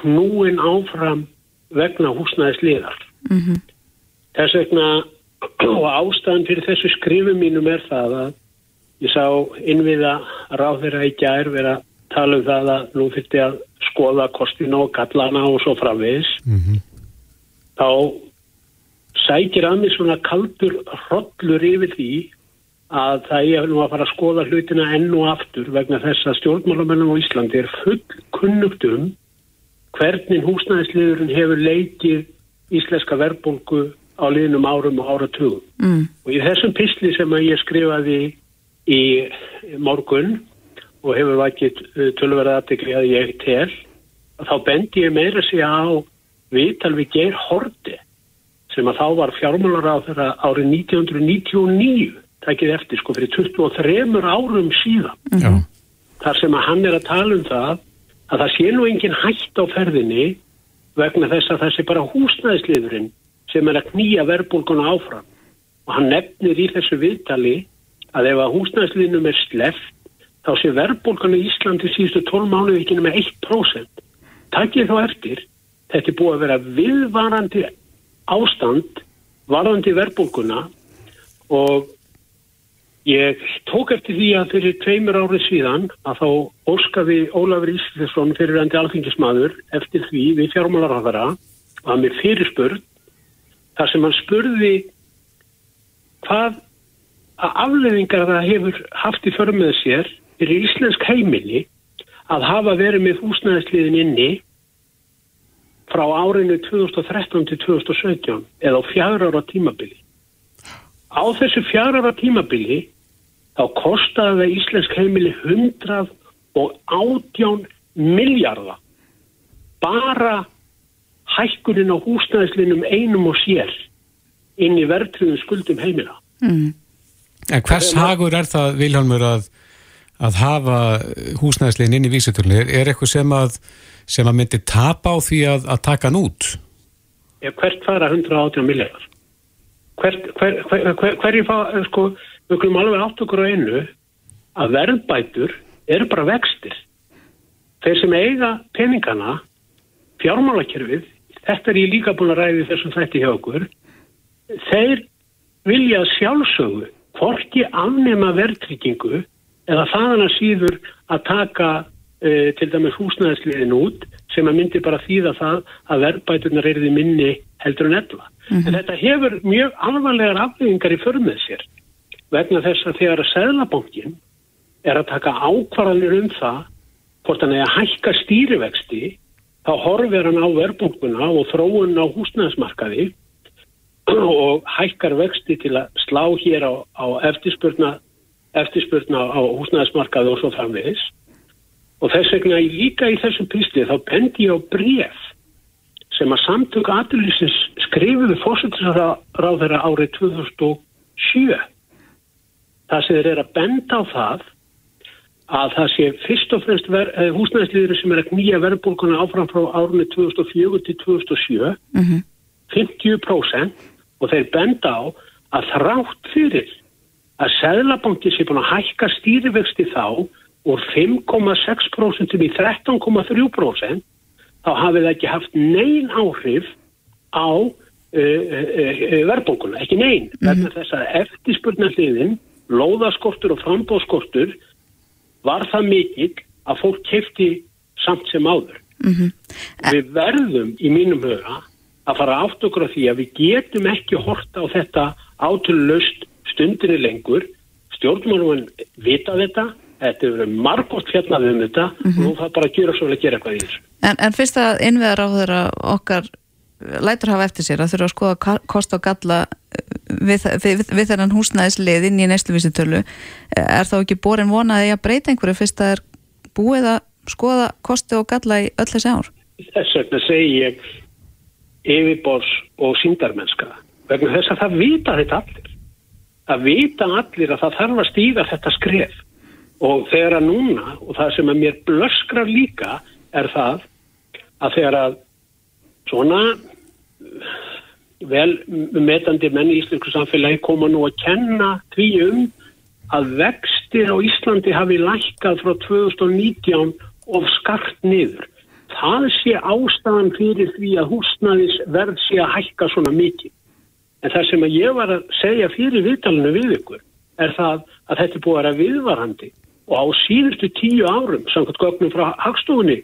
knúin áfram vegna húsnæðisliðar. Mhm. Þess vegna og ástæðan fyrir þessu skrifum mínum er það að ég sá innviða ráðherra í gær vera tala um það að nú þurfti að skoða kostina og gallana og svo framvegis Mm þá sækir að mig svona kaldur hrollur yfir því að það er nú að fara að skoða hlutina enn og aftur vegna þess að stjórnmálamennum á Íslandi er full kunnugt um hvernig húsnæðisliðurinn hefur leikið íslenska verðbólgu á liðnum árum og áratugum. mm. Og í þessum pisli sem að ég skrifaði í morgun og hefur vakið tölverða aðtekli að ég tel, að þá bendi ég meira sig á viðtal við Geir Horti sem að þá var fjármálar á þeirra árið 1999 takkið eftir, sko, fyrir 23 árum síðan. Já, Þar sem að hann er að tala um það að það sé nú engin hætt á ferðinni vegna þess að sé bara húsnæðisliðurinn sem er að knýja verðbólguna áfram. Og hann nefnir í þessu viðtali að ef að húsnæðisliðnum er sleft þá sé verðbólguna í Íslandi síðustu 12 mánuði ekki nema 1%. Takkið þá eftir, þetta er búið að vera viðvarandi ástand varðandi verðbólguna og ég tók eftir því að fyrir tveimur árið síðan að þá óskaði Ólafur Ísleifsson fyrir endi alþingismadur eftir því við fjármálarafara að mér fyrirspurð þar sem hann spurði hvað að afleðingar það hefur haft í förmið sér fyrir íslensk heimili að hafa verið með húsnæðisliðin inni frá árinu 2013 til 2017 eða á fjara ára tímabili. Á þessu fjara ára tímabili þá kostaði það íslensk heimili 118 miljardar bara hækkunin á húsnæðislinum einum og sér inn í verðtriðum skuldum heimila. Mm. en hvers hagur er það, Vilhelmur, að, að hafa húsnæðislegin inn í vísitölunni? Er, eitthvað sem að, sem að myndi tapa á því að, að taka hann út? Ja, hvert fara 118 miljardar? Hver, hver, hver, hverju eh, sko, við klum alveg átt okkur á einu að verðbætur eru bara vextir. Þeir sem eiga peningana, fjármálakerfið, þetta er ég líka búin að ræði þessum þætti hjá okkur, þeir vilja sjálfsögðu hvorki afnema verðtryggingu eða þaðan að síður að taka uh, til dæmis húsnæðisliðin út sem að myndi bara þýða það að verðbætunar er því minni heldur en ella. En þetta hefur mjög alvarlegar afleggingar í förmið sér vegna þess að þegar að Sæðlabankin er að taka ákvarðanir um það hvort hann er að hækka stýrivexti þá horfir hann á verðbúkuna og þróun á húsnæðismarkaði og hækkar vexti til að slá hér á, á eftirspurna, eftirspurna á húsnæðismarkaði og svo framvegis. Og þess vegna líka í þessum písli þá bendi ég á bref sem að samtök aðlýsins skrifuðu fórsetisráð þeirra árið 2007 það sem eru að benda á það að það sé fyrst og fremst húsnæðisliður sem er að knýja verðbólkuna áfram frá árunni 2004 til 2007 50% og þeir benda á að þrátt fyrir að Sæðlabanki sé búin að hækka stýrivexti þá úr 5,6% í 13,3% þá hafi það ekki haft nein áhrif á uh, uh, uh, verðbólkuna, ekki nein. Vegna þess að eftirspurnarliðin lóðaskortur og frambóðskortur var það mikill að fólk kefti samt sem áður. Við verðum í mínum huga að fara átt okkur á því að við getum ekki horta á þetta átulust stundinni lengur. Stjórnmálum vita þetta, þetta er verið margótt fjallað um þetta og nú það bara að gera svo að gera eitthvað í þessu. En, en fyrst að innviðar á þeirra okkar lætur hafa eftir sér að þurfa að skoða kost og galla eh, við, við, við þennan húsnæðislið inn í neysluvísitölu er þá ekki borin vonaði að breyta einhverju fyrst að er búið að skoða kosti og galla í öll þessi ár Þess vegna segi ég yfirbors og síndarmennska vegna þess að það vita þetta allir. Það vita allir að það þarf að stíga þetta skref og þegar að núna og það sem að mér blöskrar líka er það að þegar að svona vel metandi menn í íslensku samfélagi koma nú að kenna því um að vextir á Íslandi hafi lækkað frá 2019 of skart niður. Það sé ástæðan fyrir því að húsnæðis verð sé að hækka svona mikið. En það sem að ég var að segja fyrir viðtalinu við ykkur er það að þetta búið að vera viðvarandi og á síðustu tíu árum, samkvæmt gögnum frá hagstofunni,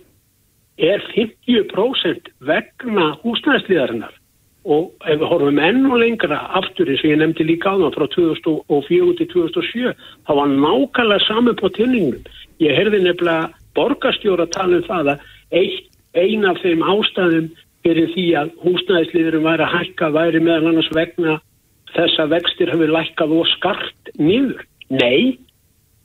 er 50% vegna húsnæðisliðarinnar og ef við horfum enn og lengra aftur eins og ég nefndi líka á það frá 2004 til 2007 þá var nákvæmlega saman på tilningnum. Ég heyrði nefnilega borgarstjóra tala um það að ein af þeim ástæðum fyrir því að húsnæðisliðurum væri að hækka væri meðal annars vegna þess að vextir hefur lækkað og skart niður. Nei,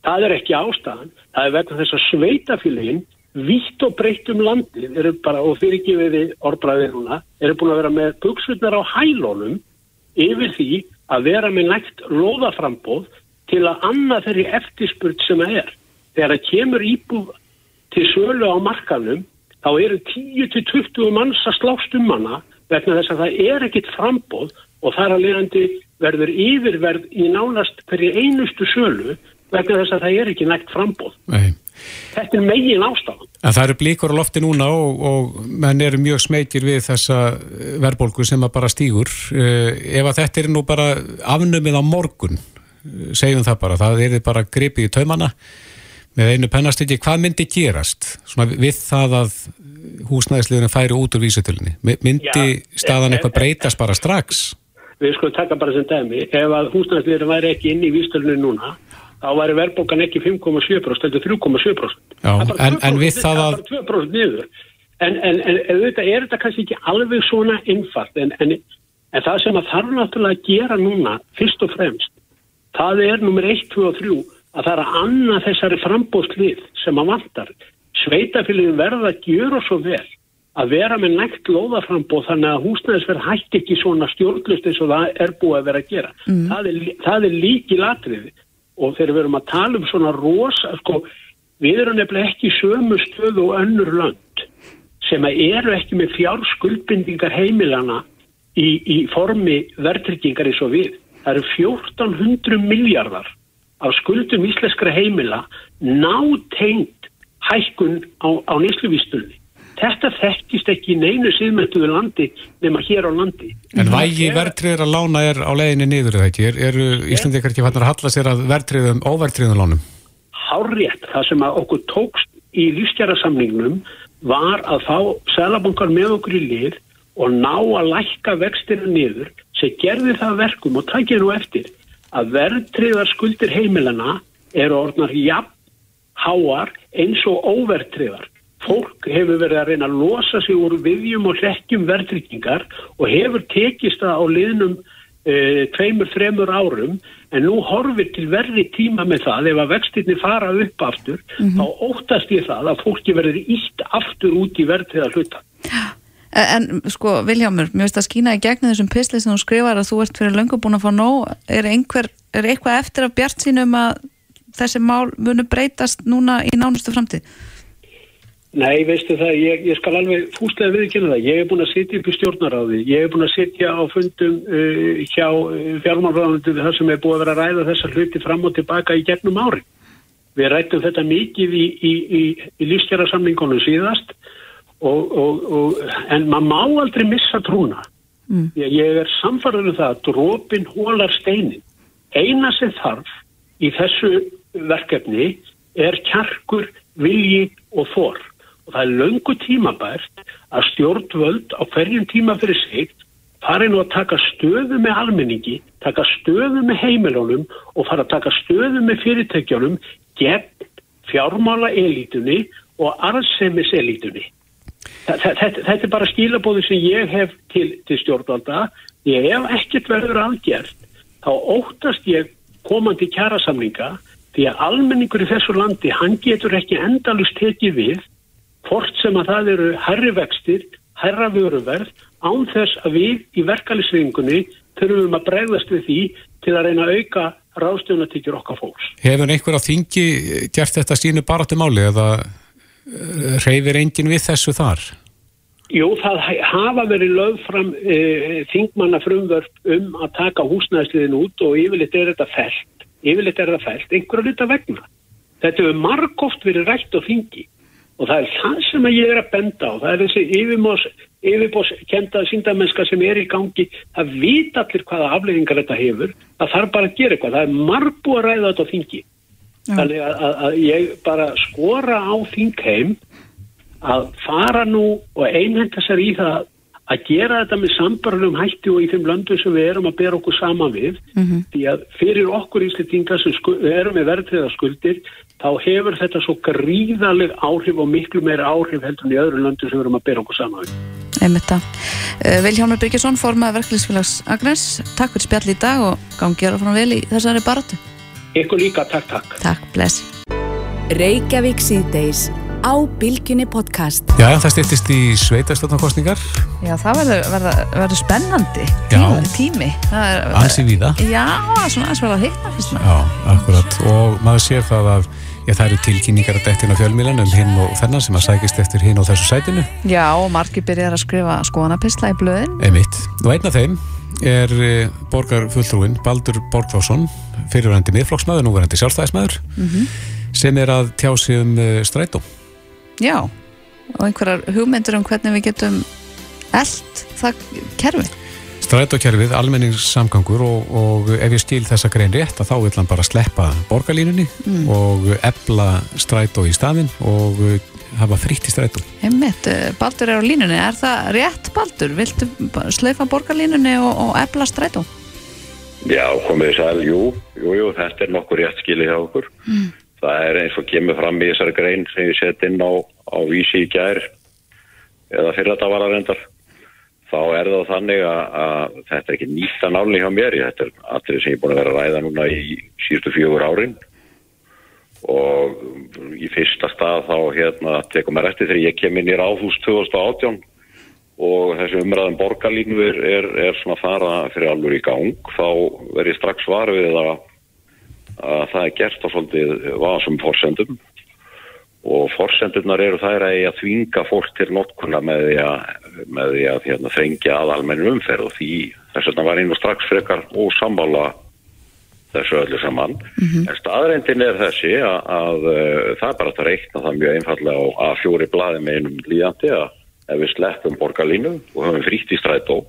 það er ekki ástæðan. Það er vegna þess að sveitafélagin vitt og breytt um landið eru bara, og fyrirgifið við orðbræðið núna, eru búin að vera með buksvitnar á hælónum yfir því að vera með nægt lóðaframbóð til að annað þeirri eftirspurt sem það er. Þegar það kemur íbúð til sölu á markanum þá eru 10-20 manns að slást um hana vegna þess að það er ekkit frambóð og þar að lerandi verður yfirverð í nánast hverju einustu sölu vegna þess að það er ekki nægt frambóð. Nei. Þetta er megin ástafan. En það eru blíkur á lofti núna og, og menn eru mjög smekir við þessa verðbólgu sem að bara stýgur. Ef að þetta er nú bara afnumið á morgun, eh, segjum það bara, það er bara gripið í taumana með einu pennastykki, hvað myndi gerast Svona við það að húsnæðisliðurinn færi út úr vísutölinni? Myndi Já, staðan en- eitthvað breytast bara strax? Við skulum taka bara sem dæmi. Ef að húsnæðsliður væri ekki inn í vístölinu núna, þá væri verðbólgan ekki 5,7%, heldur 3,7%. Já, Það er bara en- en 2% við það að- er bara 2% niður. En, en, en auðvitað er þetta kannski ekki alveg svona en, en það sem að þarf náttúrulega að gera núna, fyrst og fremst, það er nummer 1, 2 og 3, að það er að anna þessari frambóðslið sem að vantar. Sveitafélagin verða að gjöra svo vel að vera með nægt lóðaframbóð þannig að húsnæðisverð hætti ekki svona stjórnlust eins og það er búið að vera að gera. Það er, það er líki latriði og þegar við erum að tala um svona rosa, sko, við erum nefnilega ekki sömu stöðu og önnur lönd sem að eru ekki með fjárskuldbindingar heimilana í, í formi verðtryggingar eins og við. Það eru 1400 miljardar af skuldum íslenskra heimila nátengt hækkun á, á nýsluvístunni. Þetta þekkist ekki í neinu síðmynduðu landi nema hér á landi. En vægi verðtriður að lána er á leiðinni niður eða ekki? Er, eru Íslandikar ekki fannar að halla sér að verðtriðum, óverðtriðum lánum? Hárrétt, það sem að okkur tókst í lífstjærasamningnum var að fá selabankar með okkur í lið og ná að lækka vextina niður sem gerði það verkum og takja nú eftir að verðtriðar skuldir heimilana eru orðnar jafn háar eins og óverðtriðar. Fólk hefur verið að reyna að losa sig úr viðjum og hrekkjum verðtryggingar og hefur tekist það á liðnum e, tveimur, þremur árum en nú horfir til verri tíma með það ef að vextinni fara upp aftur þá óttast ég það að fólki verður ítt aftur út í verðtriðar hluta. En sko, Viljámur, mér finnst að skína í gegnum þessum pisli sem þú skrifar að þú ert fyrir löngu búin að fá nóg. Er, einhver, er eitthvað eftir af bjart sínum að þessi mál munu breytast núna í nánustu framtíð? Nei, veistu það, ég, ég skal alveg fúslega viðkynna það. Ég hef búin að sitja upp í stjórnaráði. Ég hef búin að sitja á fundum uh, hjá uh, fjármálráðandu þar sem er búið að vera að ræða þessar hluti fram og tilbaka í gegnum ári. Við rættum þetta mikið í, í, í, í lífstjærasamningunum síðast og, og, og, en maður má aldrei missa trúna. Mm. Ég, er samfarið um það að drópin hólar steinin. Eina sem þarf í þessu verkefni er kjarkur, vilji og þor. Og það er löngu tímabært að stjórnvöld á hverjum tíma fyrir sig fari nú að taka stöðu með almenningi, taka stöðu með heimilunum og fara að taka stöðu með fyrirtækjunum gegn fjármála elítunni og arðsemis elítunni. Þetta, þetta er bara skilabóði sem ég hef til, til stjórnvalda. Ég hef ekkert verður aðgjert. Þá óttast ég komandi kjærasamlinga því að almenningur í þessu landi, hann getur ekki endalust tekið við hvort sem að það eru herri vextir, herra vöruverð, án þess að við í verkalisvingunni þurfum að bregðast við því til að reyna að auka ráðstöðunatíkjur okkar fólks. Hefur einhver á þingi gert þetta sínu bara til máli eða reyfir enginn við þessu þar? Jú, það hafa verið lögð fram e, þingmanna frumvörp um að taka húsnæðsliðin út og yfirleitt er þetta fælt. Yfirleitt er þetta fælt, einhverja luta vegna. Þetta hefur margóft verið rætt á þingi og það er það sem ég er að benda á. Það er þessi yfirbós, yfirbós kenda síndamennska sem er í gangi. Það vita allir hvaða afleggingar þetta hefur. Það þarf bara að gera eitthvað. Það er margbú að ræða þetta á þingi. Þannig að, að, að ég bara skora á þingheim að fara nú og einhenda sér í það að gera þetta með sambarlegum hætti og í þeim löndum sem við erum að bera okkur saman við mm -hmm. því að fyrir okkur íslitingar sem erum með verðriða skuldir þá hefur þetta svo gríðaleg áhrif og miklu meira áhrif heldur en í öðru löndum sem við erum að bera okkur saman við. Einmitt það. Uh, Vilhjálmur Byrkesson, formað verkefliðsfélags Agnes, takk fyrir spjall í dag og gangi að fara vel í þessari baratu. Ykkur líka, takk, takk. Takk, bless. Reykjavík síðdeis á Bilginni podcast. Já, það styrtist í sveitarstofnarkostningar Já, það verður, spennandi Já. tími, tími. Það er, ansi víða Já, svona aðeins verður að hitta fyrst maður. Já, akkurat og maður sér það að já, það eru tilkynningar að dektin á fjölmílan um hinn og þennan sem að sækist eftir hinn og þessu sætinu Já, og margir byrjar að skrifa skoðanapistla í blöðin. Einmitt. Og einn af þeim er eh, borgarfulltrúin Baldur Borgþórsson, fyrirvændi miðflokksmaður, núverandi sjálfstæðismadur, sem er að tjá sig um uh, strætó. Já, og einhverjar hugmyndur um hvernig við getum eld það kerfi. Strætókerfið, almenningssamgangur og, og ef ég skil þessa grein rétt að þá vil hann bara sleppa borgarlínunni og ebla strætó í staðinn og hafa fritt í strætó. Einmitt, eh, Baldur er á línunni. Er það rétt, Baldur? Viltu slaufa borgarlínunni og, og ebla strætó? Já, komið að, jú, jú, jú, þetta er nokkur rétt skilið hjá okkur. Það er eins og kemur fram í þessari grein sem ég sett inn á, á vísi í gær eða fyrir þetta var að reyndar. Þá er það þannig að, að þetta er ekki nýta náli hjá mér. Þetta er allir sem ég er búin að vera að ræða núna í síðustu fjögur árin og í fyrsta stað þá hérna tekum maður eftir þegar ég kem inn í Ráðhús 2018 og þessi umræðan borgarlínu er, er, er svona fara fyrir alveg í gang þá verð ég strax var við að, að það er gert á svolítið vasum forsendum. Og forsendurnar eru þær að ég að þvinga fólk til notkuna með því að, með því að hérna, þrengja að almennu umferð og því þess vegna var einu strax frekar ósammála þessu öllu saman. En staðrendin er þessi að, að uh, það er bara að reikna það mjög einfallega á A4 blaði með einum líðandi að ef við sleppum borgarlínu og höfum frítt í strætó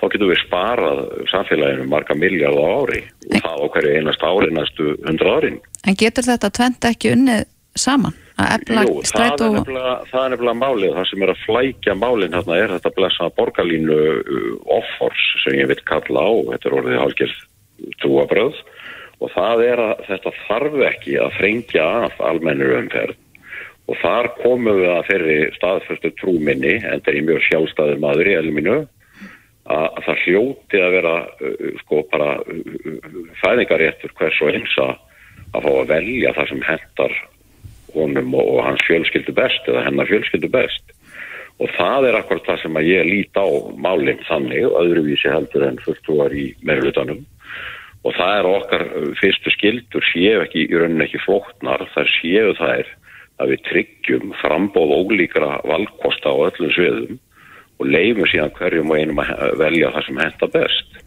þá getum við sparað samfélaginu marga miljard á ári og það á hverju einast ári næstu hundra árin. En getur þetta tvent ekki unnið saman? Jú, það er, nefnilega, það er nefnilega málið, það sem er að flækja málinn hérna er þetta blessa borgarlínu uh, offors sem ég vil kalla á, þetta er orðið hálfgerð trúabröð og það er að þetta þarf ekki að frengja af almennur umferð. Og þar komum við að þeirri staðfyrstu trúminni, en er mjög sjálfstæður maður í elminu, að, að það hljóti að vera uh, sko bara uh, fæðingaréttur hvers og eins að að fá að velja það sem hendar honum og, og hans fjölskyldu best eða hennar fjölskyldu best. Og það er akkurat það sem að ég lít á málinn þannig og öðruvísi heldur en fulltrúar í meirulutanum og það er okkar uh, fyrstu skildur séu ekki í rauninni ekki flóknar þar séu þær að við tryggjum frambóð ólíkra valkosta á öllum sviðum og leifum síðan hverjum og einum að velja það sem henda best.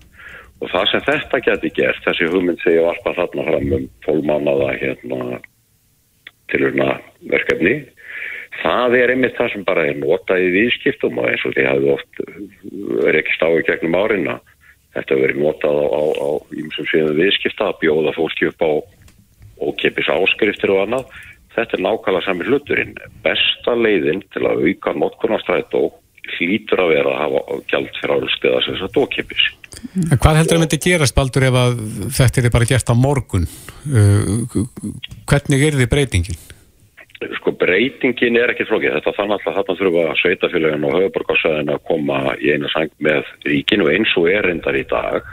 Og það sem þetta geti gert þessi hugmynd sem ég varpa þarna fram um 12 mánuða hérna tilurna verkefni það er einmitt það sem bara er notað í viðskiptum og eins og því hafði oft uh, verið ekki stáið gegnum árinna þetta verið notað á, ímsum síðan viðskipta að bjóða fólki upp á ókipis áskriftir og annað þetta er nákvæmlega sami hluturinn besta leiðin til að auka notkunarstrætt og hlýtur að vera að hafa gjald fyrir álsteða sem þess að ókipis En hvað heldur að myndi gerast, Baldur, ef þetta er bara gert á morgun? Uh, hvernig er þið breytingin? Sko breytingin er ekki flókið. Þetta þannig að þarna þurfa sveitafélagin og höfuborgarsæðin að koma í eina sang með ríkinu eins og er reyndar í dag.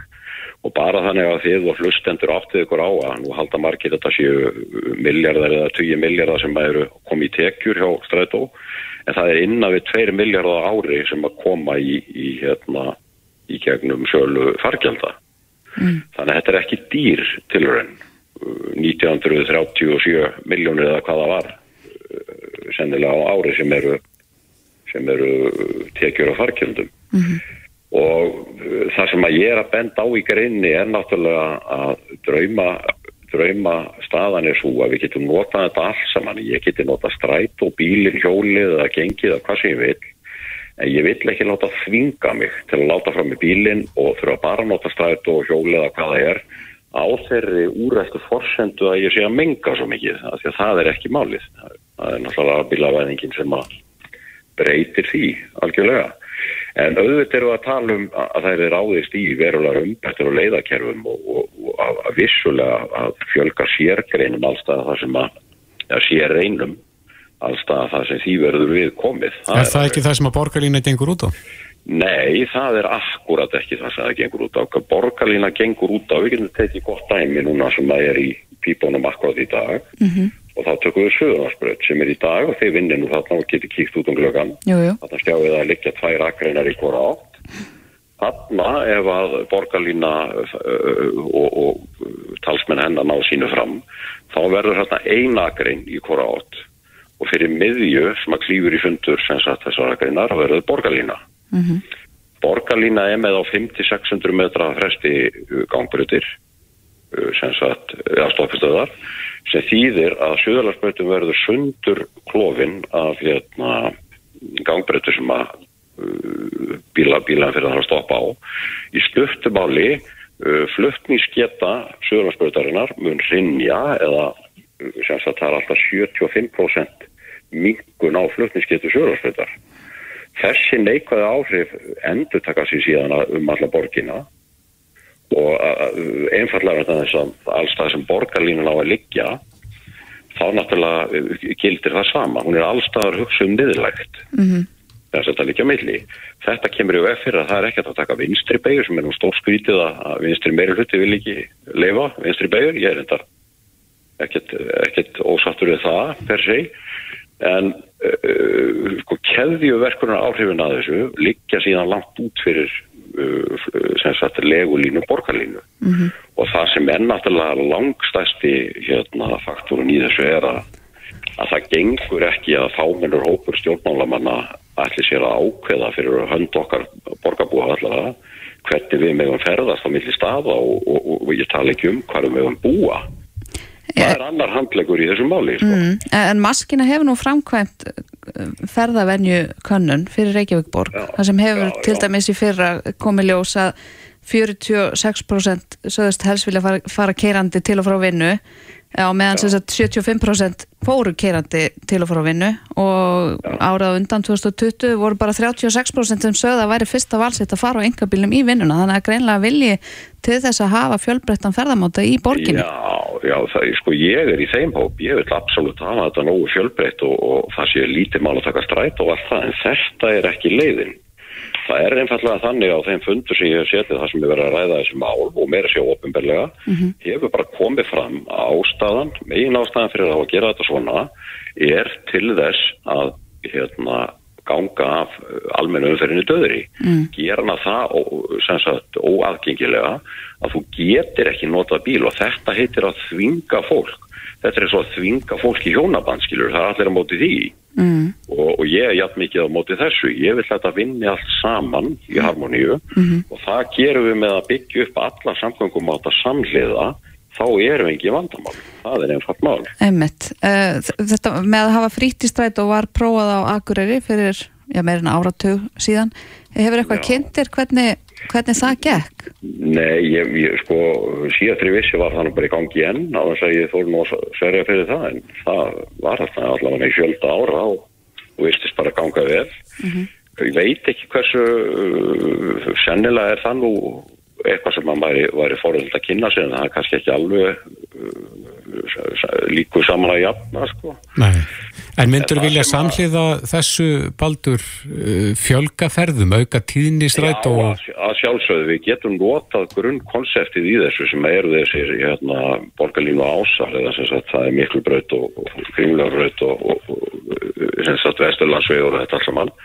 Og bara þannig að þið og hlustendur áttið ykkur á að nú halda margir þetta séu miljardar eða 20 miljardar sem eru komið í tekjur hjá strætó. En það er innan við 2 miljardar ári sem að koma í, í, hérna, í gegnum sjölu fargjálda þannig að þetta er ekki dýr tilraun. 1937 miljónir eða hvað það var sennilega á ári sem eru sem eru tekjur á farkjöldum og eh, það sem að ég er að benda á í greinni er náttúrulega að drauma drauma staðan er svo að við getum notað þetta allt saman, ég geti notað stræt og bílinn, hjólið eða gengið eða hvað sem ég vil en ég vill ekki láta þvinga mig til að láta fram í bílinn og þurfa bara að nota stræt og hjólið eða hvað það er á þeirri úrættu forsendu að ég sé að menga svo mikið því að það er ekki málið. það er náttúrulega bílavæðingin sem að breytir því algjörlega en auðvitað eru að tala um að það er ráðist í verulega umbættur og leiðakerfum og, og, og að, vissulega að fjölga sérgreinum allstað það sem að, að sér einum allstað það sem því verður við komið Er það ekki það sem að borgarlína gengur út á? Nei, það er akkurat ekki það sem það gengur út á. Borgarlína gengur út á, við getum tekið gott dæmi núna sem það er í pípunum akkurat í dag. Og þá tökum við Suðurlandsbraut sem er í dag og þeir vinnir nú þarna og getur kíkt út um jú, þarna skjáum við að liggja tvær akreinar í hvora átt. Þarna ef að borgarlína uh, og, og talsmenn hennar ná sínu fram þá verður þarna ein akrein í hvora átt. Og fyrir miðju sem að klýfur í fundur sem sagt þessar akreinar verður borgarlína. Mhm, borgarlína er með á 500-600 metra fresti gangbrutir sem sagt afstofistöðar sem þýðir að Suðalarsbreytum verður sundur klófin af hérna, gangbrutur sem að uh, bíla, bílan fyrir að stoppa á. Í stuttumáli uh, fluttningsgeta Suðalarsbreytarinnar mun rinja eða uh, sem sagt það er alltaf 75% mingun á fluttningsgetu Suðalarsbreytar þessi neikvæði áhrif endur taka sér síðan um alla borgina og einfallega vegna þess að alls það sem borgarlínun á að liggja þá náttúrulega gildir það sama. Hún er allstaðar hugsa um niðurlægt. Mhm, þess að þetta liggja milli. Þetta kemur veg fyrir að það er ekkert að taka vinstri beigur sem er nú stór skrítið að vinstri meiri hluti vil ekki leifa vinstri beigur, ég er enda ekkert, ekkert ósattur við það per se. En uh, sko keðjuverkunar áhrifin að þessu liggja síðan langt út fyrir sem sagt legulínu borgarlínu. Mhm, og það sem er náttúrulega langstæsti hérna, faktorun í þessu er að, að það gengur ekki að fámennur hópur stjórnmálamanna allir sér að ákveða fyrir hönd okkar borgarbúa allavega hvernig við megum ferðast á milli staða og, og, og, og ég tala ekki um hvað við megum búa það er annar handlegur í þessu máli sko. mm, en maskina hefur nú framkvæmt uh, ferðavenju könnun fyrir Reykjavíkborg, Já, það sem hefur já, til dæmis í fyrra komið ljós að 46% sögðust helst vilja fara, fara keirandi til og frá vinnu á meðan sem sagt 75% fóru keirandi til og frá vinnu og árað undan 2020 voru bara 36% sem sögða að væri fyrsta valsitt að fara á engabílum í vinnuna. Þannig að greinlega vilji til þess að hafa fjölbreyttan ferðamáta í borginni. Já, já, það sko ég er í þeim hóp, ég vil absolutt hafa þetta nógu fjölbreytt og, og það sé lítið mál að taka stræt og allt það, en þetta er ekki leiðin. Það er einfallega þannig á þeim fundur sem ég hef setið það sem er verið að ræða þessi mál og meira sjá ofinberlega, hefur bara komið fram ástæðan, megin ástæðan fyrir að gera þetta svona, er til þess að hérna, ganga af almennu umferðinu döðri. Mm. Gera hana það sagt, óaðgengilega að þú getur ekki notað bíl og þetta heitir að þvinga fólk. Þetta er svo að þvinga fólk í hjónaband, skilur, það er allir á móti því mm. og, og ég er jafn mikið á móti þessu. Ég vil þetta vinni allt saman í harmoníu og það gerum við með að byggja upp alla samgöngum á þetta samhliða, þá erum við ekki vandamál. Það er einfalt mál. Eh, Þetta með að hafa frítt í stræt og var prófað á Akureyri fyrir já, meirinn áratug síðan. Hefur eitthvað kynntir hvernig, hvernig það gekk? Nei, ég, ég sko, ég vissi var það nú bara í gangi enn á þess að ég þór nú að sverja fyrir það en það var alltaf allavega í fjölda ára og, og vistist bara ganga vel. Ég veit ekki hversu uh, sennilega er það nú eitthvað sem maður væri, væri forðild að kynna sig en það er kannski ekki alveg uh, líku saman að jafna sko. Nei. En myndur vilja sem að- samhliða þessu baldur uh, fjölga ferðum, auka tíðni stræt Já, og... að, að sjálfsögðu, við getum notað grunnkonseptið í þessu sem eru þessir hérna, borgarlínu ásar eða sem sagt það er miklu braut og, kringlega braut og, og, og sem sagt vesturlandsvegur og þetta allt saman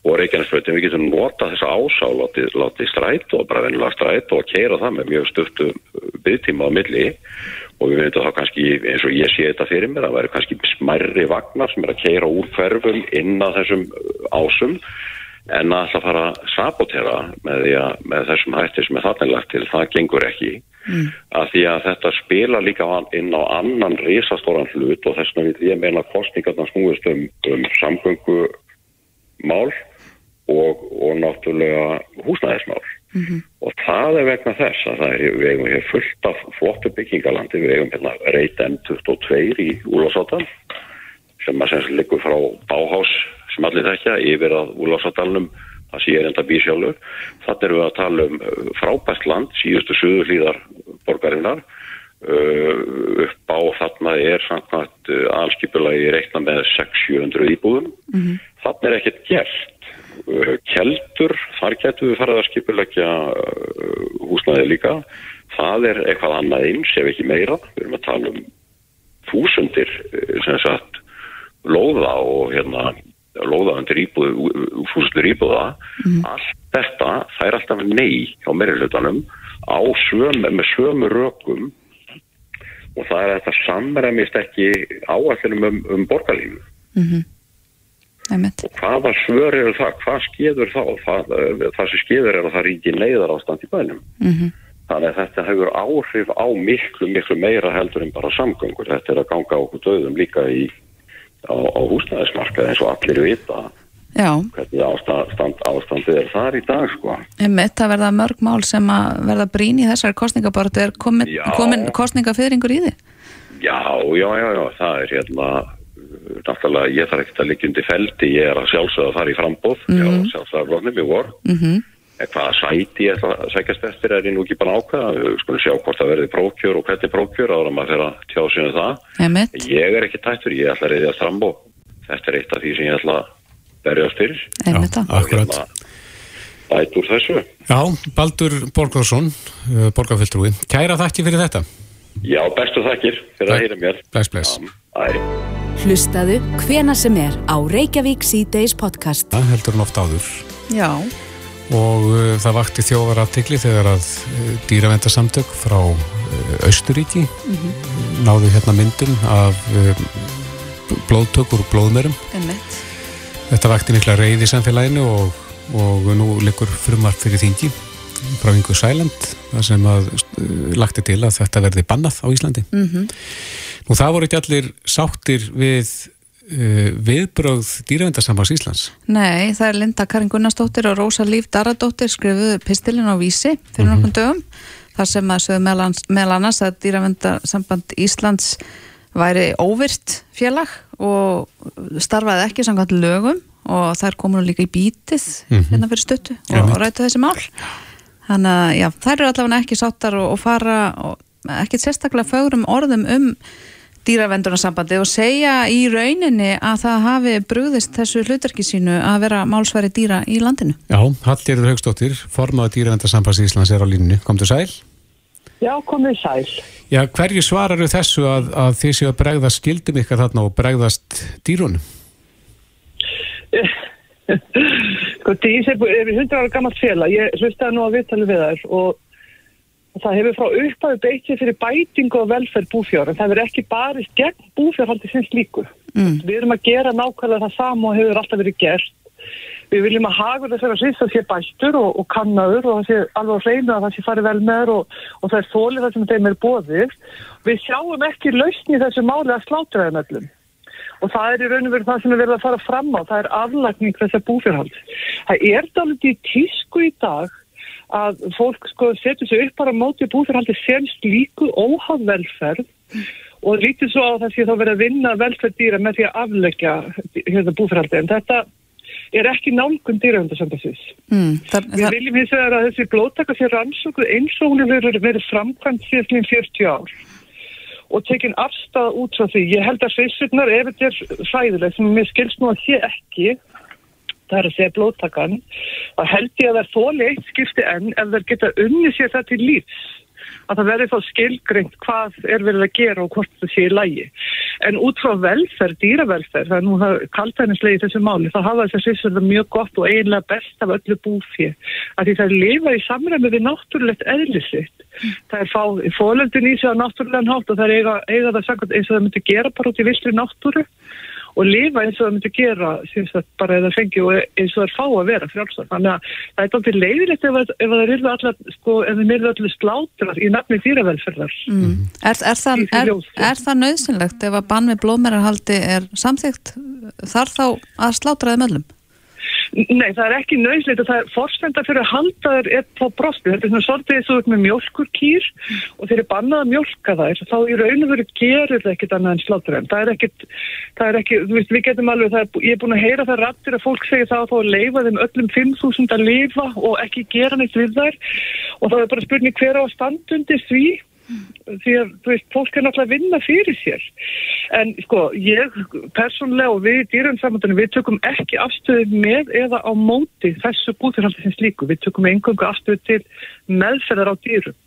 og Reykjanesbrautin, við getum notað þessa ásá látið, látið stræt og bara vennilega stræt og keira það með mjög stuttu byggtíma á milli og við veitum þá kannski eins og ég sé þetta fyrir mér að væri kannski smærri vagnar sem er að keira úr hverfum inn að þessum uh, ásum en að alltaf fara að sabotera með, því að, með þessum hættir sem er þannig lagt til, það gengur ekki. Mm. að því að þetta spila líka inn á annan risastóran hlut og þess vegna ég meina kostningarna snúist um, um samgöngumál og, og náttúrulega húsnæðismál og það er vegna þess að það er, við eigum hér fullt af flottu byggingalandi, við eigum hérna reyt M22 í Úlfarsátan sem að sem sagt liggur frá Báhás sem allir þekkja yfir að Úlfarsadalnum það sé er enda bísjálfur þannig erum við að tala um uh, frábært land síðustu suður hlýðar borgarinnar. Uh, upp á þarna er samkvæmt uh, aðalskipulagi reikna með 600-700 íbúðum. Þannig er ekkert gert Uh, keldur, þar getum við farið að skipulegja uh, húsnæði líka. Það er eitthvað annað eins ef ekki meira. Við erum að tala um þúsundir eh, sem sagt lóða og hérna lóða undir íbúð, þúsundir íbúða. Allt þetta, það er alltaf nei á sömu, með sömu rökum. Og það er að þetta samræmist ekki áallinu um, um borgarlínu einmitt. hvaða svör eru það, hvað skeður þá? Það, eh, það sem skeður er að það ríki neyðar ástand í bænum. Þannig að þetta hefur áhrif á miklu, miklu meira heldur en bara samgöngur. Þetta er að ganga okkur döðum líka í á, á húsnæðismarkað eins og allir vita Já, hvernig ástand, ástandið er þar í dag sko. einmitt, það verða mörg mál sem að verða brín í þessari kostningabortu er komin, komin kostningafyringur í því Já, já, já, já, það er hérna náttúrulega ég þarf ekkert að liggja undir feldi ég er að sjálfsögða þar í frambóð mm -hmm. já, sjálfsögða í vor mm en hvaða sæti ég ætla að sækjast eftir er ég nú ekki bara að ákveða við skulum sjá hvort það verði prókjör og hvernig prókjör áður en maður fyrir að tjá sínu það einmitt, ég er ekki tættur, ég ætla að reyðja frambóð þetta er eitt af því sem ég ætla að einmitt það. akkurat. Hérna, bæt úr þessu Já, Baldur Borgarsson, borgarfjöldrúi. Kæra þakki fyrir þetta. Já, bestu þakkir fyrir að heyra mér Bless, bless. Æ. Hlustaðu hvena sem er á Reykjavík C-Days podcast. Það heldur hann oft áður. Já, Og uh, það vakti þjóðar aðtikli þegar að uh, dýravendarsamtök frá uh, Austuríki náðu hérna myndum af uh, blóðtökur og blóðmerum. einmitt Þetta vakti mikla reyði í samfélaginu og, og nú liggur frumvarp fyrir þingi frá yngur Sæland þar sem að uh, lagti til að þetta verði bannað á Íslandi. mm Nú það voru ekki allir sáttir við uh, viðbrögð dýravendarsambands Íslands. Nei, það er Linda Karin Gunnarsdóttir og Rósa Líf Daradóttir skrifuðu pistilin á vísi fyrir mm nokkrum dögum þar sem að sögðu meðal annars að dýravendarsamband Íslands væri óvirt félag og starfaði ekki samkvæmt lögum og þær komu nú líka í bítið hérna fyrir stuttu og Einmitt. rættu þessi mál þannig að já, þær eru allavega ekki sáttar og, og fara og ekkert sérstaklega fögrum orðum um dýravendunarssambandi og segja í rauninni að það hafi brugðist þessu hlutverki sínu að vera málsværi dýra í landinu. Já, Hallgerður Haugstóttir, formaður dýravendarsambands Íslands er á línunni. Komdu sæl. Já, komið sæl. Já, hverju svararu þessu að, að þið séu að bregðast skildum ykkar þarna og bregðast dýrunum? Sko, Dís er 100 ára gammalt félag. Ég hlustaði nú að viðtali við þær og það hefur frá upphafi beittið fyrir bætingu og velferð búfjár en það hefur ekki barist gegn búfjárhaldi sinns líku. Mm. Við erum að gera nákvæmlega það sama og hefur alltaf verið gert. Við viljum að þessara sýst að sé bæstur og, og kannaður og það sé alveg á hreinu að það sé farið vel með þær og, og það er þólið það sem þeim er bóðið. Við sjáum ekki lausni þessu máli að slátra þeim öllum. Og það er í raun og veru það sem er verið að fara fram á. Það er aflagning þessar búfjárhald. Það er dálítið tísku í dag að fólk sko setur sig upp bara móti búfjárhaldi sem slíku óhaf velferð og lítið svo á að það verið að vinna velferð dýra með því að afleggja hérna búfjárhaldi. En þetta er ekki nálgun dýravöndasambassins. Mm. Við viljum hins vegar að þessi blóttaka sé rannsókuð eins og hún verið- verið framkvæmt síðan 40 ár og tekin afstæða út frá því. Ég held að sveisirnar, ef þetta er hræðilegt, sem mér skilst nú að sé ekki, það er að segja blóttakan, þá held ég að það er þóli eitt skipti enn ef þeir geta unni sér það til lífs að það verði þá skilgreint hvað er verið að gera og hvort það sé í lægi. En út frá velferð, dýravelferð, það er nú kaltænislegi í þessu máli, þá hafa þess að sýsverða mjög gott og eiginlega best af öllu búfið. Því það lifa í samræmi við náttúrulegt eðlisitt. Það er fá fólöndin í sig á náttúrulegan hátt og það er eiga, eiga það sagt eins og það myndi gera bara út í vissri náttúru og lifa eins og það myndi gera að bara eða fengi og eins og það er fá að vera frjálsar. Þannig að það er aldrei leiðilegt ef, að- ef það eru allar, sko, ef það eru allir slátrar í nafni dýravelferðar. mm. er, er, það, er, er það nöðsynlegt ef að bann við blóðmerarhaldi er samþygt þar þá að slátra þeim öllum? Nei, það er ekki nöðslegt og það er forstenda fyrir að halda þær er på brosti. Þetta er svona svolítið eins og þú ert með mjölkurkýr og þeir eru bannað að mjölka þær. Þá í raun og veru gerir það ekkit annað en sláttur þeim. Það er ekkit, það er ekki, þú veist, við getum alveg, er, ég er búin að heyra það rattir að fólk segja það að þá að leifa þeim öllum 5.000 að lifa og ekki gera neitt við þær og það er bara spurning hver á að standundi því því að, þú veist, fólk er náttúrulega að vinna fyrir sér. En sko, ég persónlega og við í dýrunsamöndunum, við tökum ekki afstöðu með eða á móti þessu búðurhaldi sem slíku. Við tökum einhverju afstöðu til meðferðar á dýrum.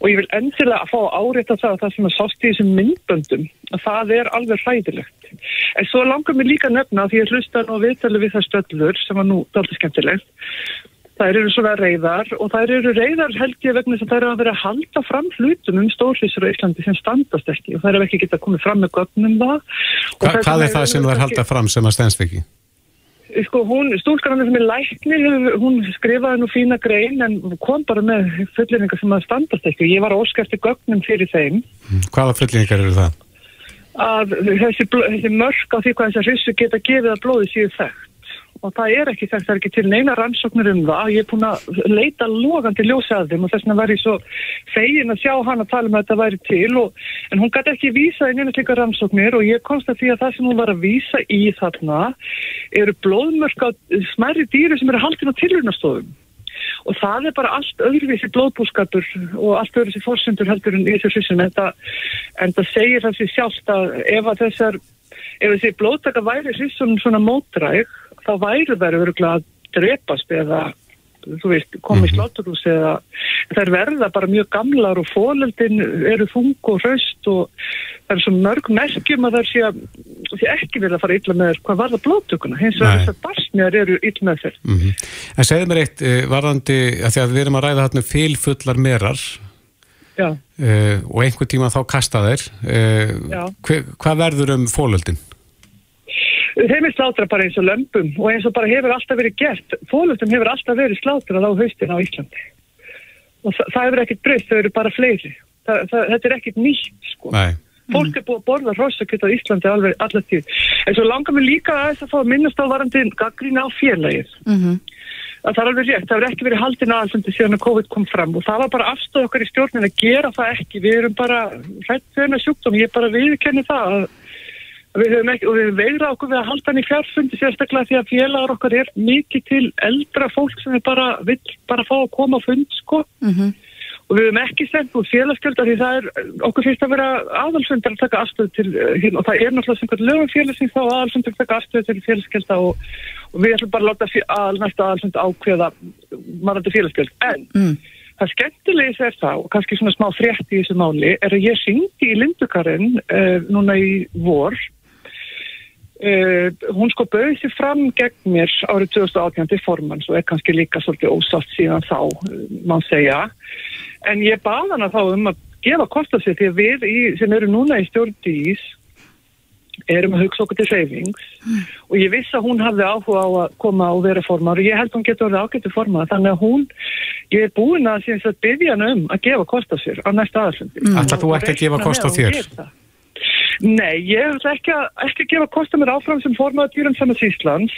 Og ég vil endilega að fá árétta það að það sem að sást í þessum myndböndum, að það er alveg hræðilegt. En svo langar mér líka að nefna því ég hlusta nú að viðtali við það stöllur sem var nú dálítið skemmtilegt. Þær eru svona reyðar og þær eru reyðar held ég vegna þess að þær eru að vera að halda fram hlutum um stórlýsur á Íslandi sem standast ekki og þær eru ekki geta komið fram með gögnum það. Og Hva, hvað vegna er það sem þú er halda fram sem að stendst ekki? Sko, hún, stúlkarinn sem er læknir, hún skrifaði nú fína grein en kom bara með fullinningar sem að standast ekki. Ég var eftir gögnum fyrir þeim Hvaða fullingar eru það? að þessi, þessi mörk á því hvað þessar hrissu geta gefið að blóði séu þekkt og það er ekki það er ekki til neina rannsóknir um það, ég er búin að leita logandi ljósa að þeim og þess vegna var ég svo fegin að sjá hann að tala um að þetta væri til og, en hún gæti ekki vísa í neina slíka rannsóknir og ég komst að því að það sem hún var að vísa í þarna eru blóðmörk á smærri dýru sem eru haldin á tilrunastofum og það er bara allt öðruvísi blóðbúskapur og allt öðruvísi fórsendur heldur en í þessu hryssum en það, segir þessi sjálft að ef að þessar ef þessi blóðtaka væri hryssum svona mótræg þá væri þær öruglega að drepast eða þú veist, komið í slátturhús eða þær verða bara mjög gamlar og fólöldin eru þung og hraust og það er svo mörg merkjum að þær sé, að, sé ekki að fara illa með þér hvað var það blóðtökuna hins vegar þessar barsnjar eru illa með þér Mm En segðu mér eitt, uh, varðandi, að því að við erum að ræða þarna fylfullar merar Já. uh, og einhver tíma þá kasta þeir. Uh, Já. hver, hvað verður um fólöldin? Þeim er slátra bara eins og lömpum og eins og bara hefur alltaf verið gert. Fólöldum hefur alltaf verið slátrað á haustin á Íslandi. Og það, það hefur ekkert breyst, þau eru bara fleiri. Það, það, þetta er ekkert nýtt, sko. Nei. Fólk er búið að borða hrossakjöt á Íslandi alveg allar tíð. En svo langar mér líka að fá að minnast á varandi gaggrína á félagið. Mhm. að það er alveg rétt, það hefur ekki verið haldin aðalfundi síðan að COVID kom fram og það var bara afstöð okkar í stjórnin að gera það ekki við erum bara hrætt við að að við höfum ekki, og við veigra okkur við að halda hann í fjárfundi sérstaklega því að félagar okkar er mikið til eldra fólk sem er bara vill bara fá að koma á fund sko Mhm. og við höfum ekki sendt út félagsgjöld af því það er, okkur finnst að vera aðalfundar að taka afstöð til uh, hérna, og það er náttúrulega sem hvert lögum félagsins þá aðalfundar að taka afstöð til félagsgjölda og, og við ætlum bara að láta að næsta aðalfund ákveða marandi félagsgjöld en Mm. það skemmtilegis er það og kannski svona smá frétt í þessu máli er að ég syngdi í Lindukarinn uh, núna í vor Uh, hún sko bauði sér fram gegn mér árið 2018 til formans og er kannski líka svolítið ósátt síðan þá, uh, má segja en ég baði hana þá um að gefa kost á sér því að við í, sem eru núna í stjórn dís erum að hugsa okkur til reyfings og ég viss að hún hafði áhuga á að koma og vera formar og ég held að hún getur orðið ágættu formar þannig að hún, ég er búin að, sagt, biðja hana um að gefa kost á sér á næsta aðalfundi. Mm. Ætlar þú ekki að gefa kost á þér? Nei, ég ætla ekki að, ekki að gefa kost á mér áfram sem formaður dýrum saman Íslands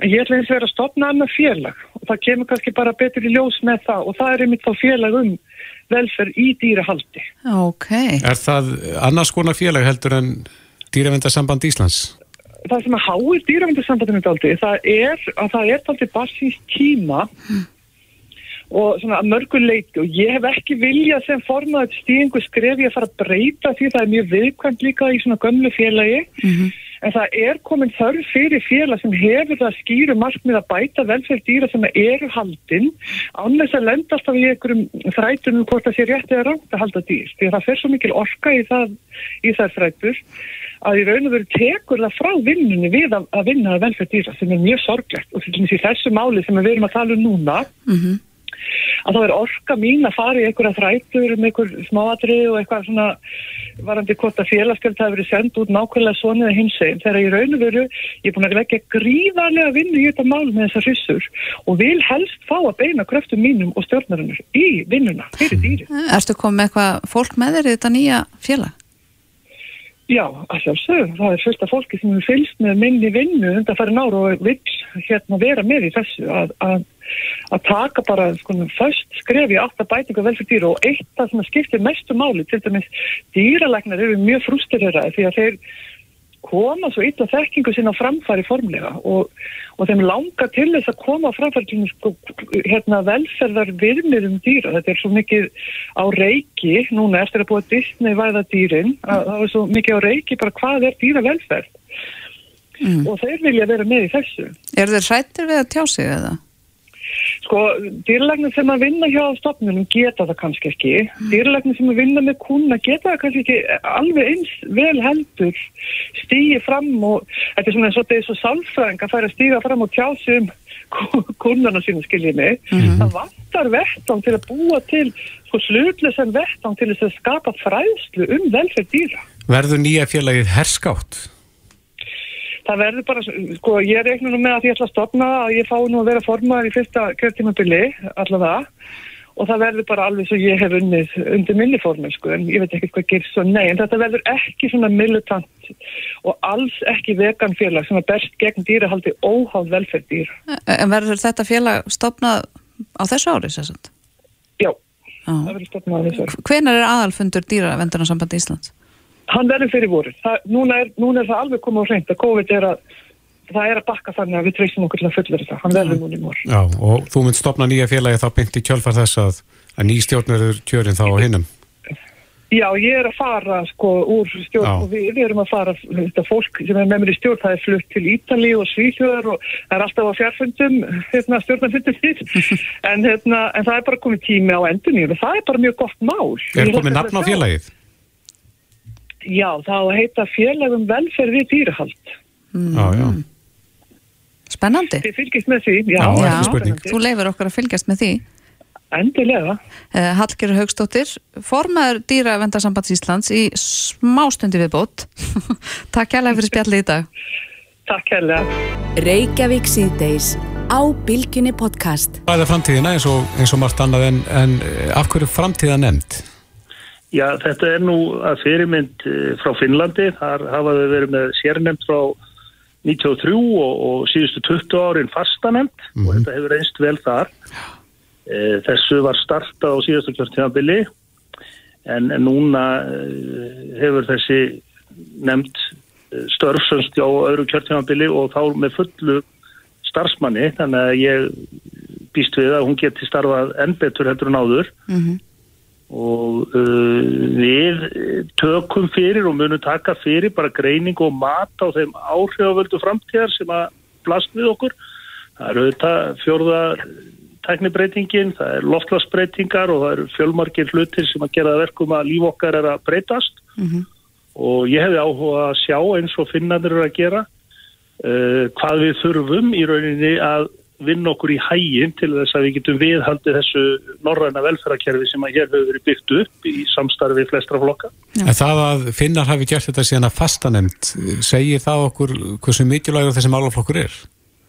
en ég ætla eins og vera að stopna annað félag og það kemur kannski bara betur í ljós með það og það er einmitt þá félag um velferð í dýrahaldi. Ok. Er það annars konar félag heldur en dýravendarsamband Íslands? það sem að háir dýravendasambandinu daldi, það er að það er daldi barsins tíma og svona að mörgu leiti og ég hef ekki viljað sem formaður stíðingu skrefi að fara að breyta því það er mjög viðkvæmt líka í svona gömlu félagi. En það er komin þörf fyrir félag sem hefur það skýru markmið að bæta velferð dýra sem eru haldin án þess að lendast af í einhverjum þrætunum hvort það sé rétt eða rátt að halda dýr. Því að það fer svo mikil orka í, það, í þær þrætur að í raun og veru tekur það frá vinnunni við að, að vinna að velferð dýra sem er mjög sorglegt. Og að þá er orka mín að fara í einhverja þrætur um einhver smáatri og eitthvað svona varandi hvort að félagsgjöld hafi verið sendt út nákvæmlega svona eða hins eginn þegar í raun og veru ég er búin að leggja gríðarlega vinnu í þetta mál með þessar hrissur og vil helst fá að beina kröftum mínum og stjórnarinnur í vinnuna fyrir dýri. Erstu komið með eitthvað fólk með þér í þetta nýja félag? Já, að sjálfsögum. Það er fullt af fólki sem hefur fylgst með minni vinnu undan farin ára og vil hérna vera með í þessu að, að, að taka bara sko, först skref í átt að bætinga velfyrir dýra og eitt það sem skiptir mestu máli til dæmis dýralegnar eru mjög frústireraði því að þeir koma svo illa þekkingu sinna framfæri formlega og, og þeim langar til þess að koma framfæri sko, hérna, velferðar viðmiðum dýra. Þetta er svo mikið á reiki, núna eftir að búa Disney væða dýrin, að það er svo mikið á reiki bara hvað er dýra velferð. Mm. Og þeir vilja vera með í þessu. Er þeir hrættir við að tjá sig eða? Sko, dýrlegnir sem að vinna hjá stofnunum geta það kannski ekki. Dýrlegnir sem að vinna með kuna geta það kannski ekki alveg eins vel heldur stýgi fram og þetta er svona eins og þetta er svo sálfræðing að færa stíga fram og tjá sig um kunarna sína skiljið mig. Mm -hmm. Það vantar vettan til að búa til sko slutlesan vettan til þess að skapa fræðslu um velferð dýra. Verður nýja félagið herskátt? Það verður bara, sko ég reikna nú með að ég ætla að stopna að ég fái nú að vera formar í fyrsta kjörtímabili allavega og það verður bara alveg svo ég hef unnið undir minni formar sko en ég veit ekki hvað gerst svo nei en þetta verður ekki svona militant og alls ekki vegan félag sem er best gegn dýrahaldi óháð velferð dýr. En verður þetta félag stopnað á þessu ári sérstaklega? Já, ah. það verður stopnað á þessu ári. Hvenar er aðalfundur dýravendunarssambandi Íslands? Hann verður fyrir voru. Núna, núna er það alveg komið á hreint að COVID er að það er að bakka þannig að við treysum okkur til að fullera það. Hann verður núna í morg. Já, og þú mynd stopna nýja félagi þá byndt í kjölfar þess að, að ný stjórnverður kjörin þá á hinnum. Já, ég er að fara sko úr stjórn Já. og við, við erum að fara þetta fólk sem er með mér í stjórn það er flutt til Ítali og Svíþjóðar og það er alltaf á fjárfundum hérna, stjórnarfundum en, hérna, en það er bara komið tími á endunni og það er bara mjög gott mál. Er komið nafn á félagið? Já, þá heita félagum velferð við dýrahald. Mm. Já, já. Spennandi. Þið fylgjast með því. Já, já þú leifir okkar að fylgjast með því. Endilega. Uh, Hallgjörður Haugstóttir, formaður dýravendarsambands Íslands í smástundi við bót. Takk kærlega fyrir spjallið í dag. Takk kærlega. Reykjavík síðdeis á Bilginni podcast. Hvað er framtíðina eins og, eins og margt annað en, en eh, af hverju framtíða nefnd? Já, þetta er nú að fyrirmynd eh, frá Finnlandi. Þar hafaðu verið með sérnefnd frá 93 og, og síðustu 20 árin fastanemnd mm -hmm. og mhm. þetta hefur einst vel þar. E, þessu var startað á síðustu kjörtíðanbili en, en núna e, hefur þessi nefnd störfsönst á öðru kjörtíðanbili og þá með fullu starfsmanni þannig að ég býst við að hún geti starfað enn betur heldur en áður. Mm -hmm og uh, við tökum fyrir og munum taka fyrir bara greining og mat á þeim áhrifavöldu framtíðar sem að blast við okkur. Það eru þetta fjörða teknibreitingin, það er loftlagsbreytingar og það eru fjölmargir hlutir sem að gera verkum að líf okkar er að breytast mm -hmm. og ég hefði áhuga að sjá eins og finnanir eru að gera uh, hvað við þurfum í rauninni að vinna okkur í hægin til þess að við getum viðhaldið þessu norræna velferðarkerfi sem að hér hefur verið byggt upp í samstarfi flestra flokka. En það að finnar hafi gert þetta síðan að fastanemt, segir það okkur hversu mikilvægur þessi málaflokkur er?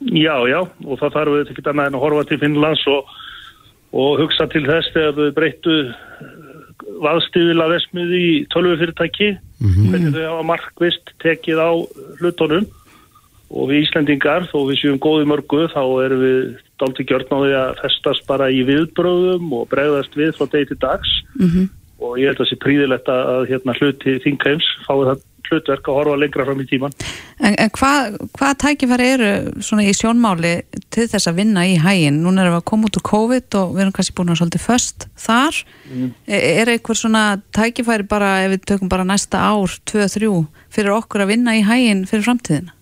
Já, já, og það þarf við ekki annað en að horfa til Finnlands og, og hugsa til þess þegar við breyttu vaðstíðila vesmið í tölvufyrirtæki, mm -hmm. hvernig þau hafa markvist tekið á hlutunum og við Íslandingar, þó við séum góði mörgu, þá erum við dalti gjörn á því að festast bara í viðbröðum og bregðast við frá degi til dags mm -hmm. og ég held að það sé príðilegt að hérna, hluti þingheims fái það hlutverk að horfa lengra fram í tíman. En, en hvað hva tækifæri eru svona í sjónmáli til þess að vinna í hægin? Núna erum við að koma út úr COVID og við erum kannski búin að svolítið först þar. Mm. Er, er eitthvað svona tækifæri bara ef við tökum bara næsta ár, 2-3 fyrir okkur að vinna í hægin fyrir framtíðina?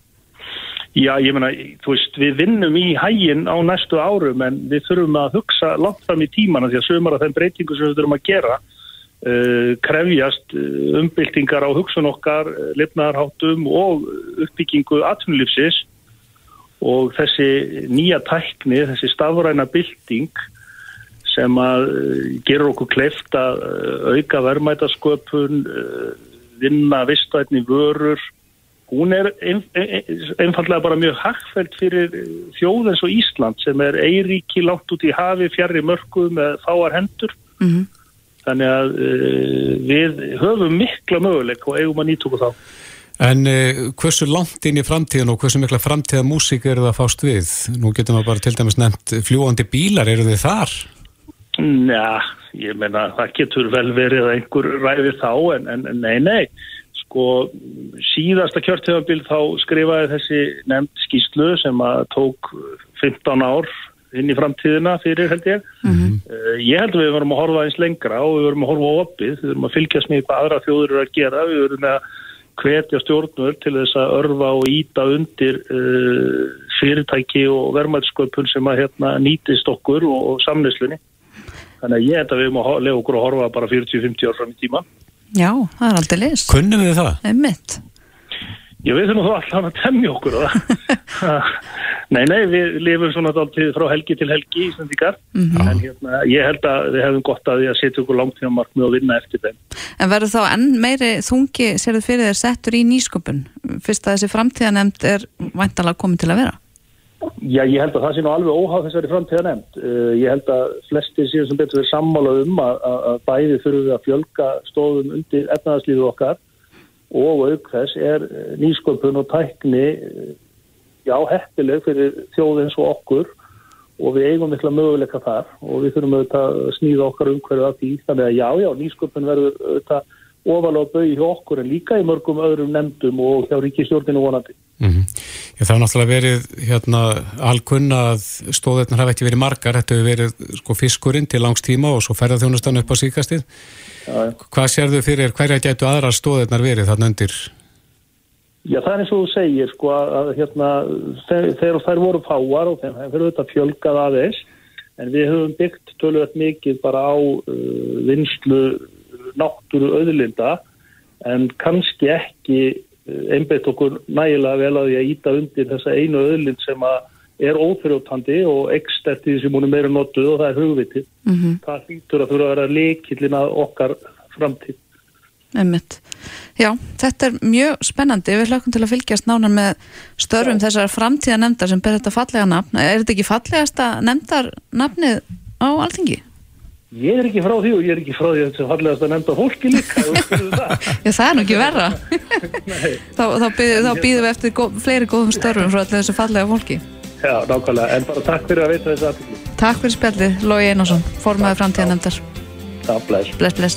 Já, ég menna, þú veist, við vinnum í hægin á næstu árum en við þurfum að hugsa langt fram í tímana því að sömur af þeim breytingu sem við þurfum að gera uh, krefjast uh, umbyltingar á hugsun okkar, uh, lifnaðarháttum og uppbyggingu atvinnulífsis og þessi nýja tækni, þessi stafræna bylting sem að gerur okkur kleift að auka verðmætasköpun, vinna vistvætni vörur hún er einfallega bara mjög hagfælt fyrir þjóð eins og Ísland sem er eiríki langt út í hafi fjari mörgu með fáar hendur mm -hmm. þannig að uh, við höfum mikla möguleik og eigum að nýtuku þá En uh, hversu langt inn í framtíðan og hversu mikla framtíða músík eru það fást við? Nú getum við bara til dæmis nefnt fljúandi bílar, eru þið þar? Njá, ég menna það getur vel verið að einhver ræði þá en, en nei, nei sko síðasta kjörtöfabil þá skrifaði þessi nefnd skýslu sem að tók 15 ár inn í framtíðina fyrir held ég. Uh, ég held að við verum að horfa eins lengra og við verum að horfa á opið, við verum að fylgjast með hvað aðra þjóður eru að gera, við verum að hvetja stjórnur til þess að örfa og íta undir uh, fyrirtæki og verðmælsköpun sem að hérna, nýtist okkur og, og samneslunni. Þannig að ég held að við erum að lega okkur að horfa bara 40-50 ár fram í tíma. Já, það er aldrei lis. Kunnum við það? Einmitt. Ég veit nú þá alltaf að temja okkur á það. nei, nei, við lifum svona dálítið frá helgi til helgi í Íslandíkar. En hérna, ég held að við hefum gott að því að setja okkur langt tíma markmið og vinna eftir þeim. En verður þá enn meiri þungi, sér þið fyrir þér, settur í nýsköpun? Fyrst að þessi framtíðanemnd er væntalega komin til að vera. Já, ég held að það sé nú alveg óháð þessari framtíða nefnd. Uh, ég held að flestir séu sem betur verið sammála um að, að, bæði þurfum við að fjölga stóðum undir efnaðarslíðu okkar og auk þess er eh, nýsköpun og tækni eh, já, heppileg fyrir þjóð eins og okkur og við eigum mikla möguleika þar og við þurfum auðvitað að snýða okkar umhverju að því þannig að já, já, nýsköpun verður auðvitað ofalega bauði hjá okkur en líka í mörgum öðrum nefndum og hjá ríkistjórninu vonandi. Mm Já, það hefur náttúrulega verið hérna, alkunna að stóðirnar hafa ekki verið margar, þetta hefur verið sko, fiskurinn til langs tíma og svo ferðarþjónustan upp á síkastið. Hvað sérðu fyrir, hverja gætu aðrar stóðirnar verið þarna undir? Já, það er eins og þú segir, sko, að hérna, þegar þær voru fáar og þeim fyrir auðvitað fjölgað aðeins, en við höfum byggt tölvöld mikið bara á uh, vinslu náttúru auðlinda, en kannski ekki einbeitt okkur nægilega vel að því að íta undir þessa einu öðlind sem að er óþrjóttandi og því sem hún er meira notuð og það er hugvitið. Mm -hmm. Það hlýtur að þurfa að vera leikillin að okkar framtíð. Einmitt. Já, þetta er mjög spennandi. Við hlökkum til að fylgjast nánar með störfum Já. þessar framtíða nefndar sem ber þetta fallega nafn. Er þetta ekki fallegasta nefndar nafnið á alþingi? Ég er ekki frá því og ég er ekki frá því að þetta fallegast að nefnda fólki líka það. Já, það er nú ekki verra. Þá, þá, býð, þá býðum við eftir góð, fleiri góðum störfum frá allir þessu fallega fólki. Já, nákvæmlega, en bara takk fyrir að veita þessu aðtöklu Takk fyrir spjallið, Lói Einarsson formaði framtíðan nefndar Takk, bless. Bless, bless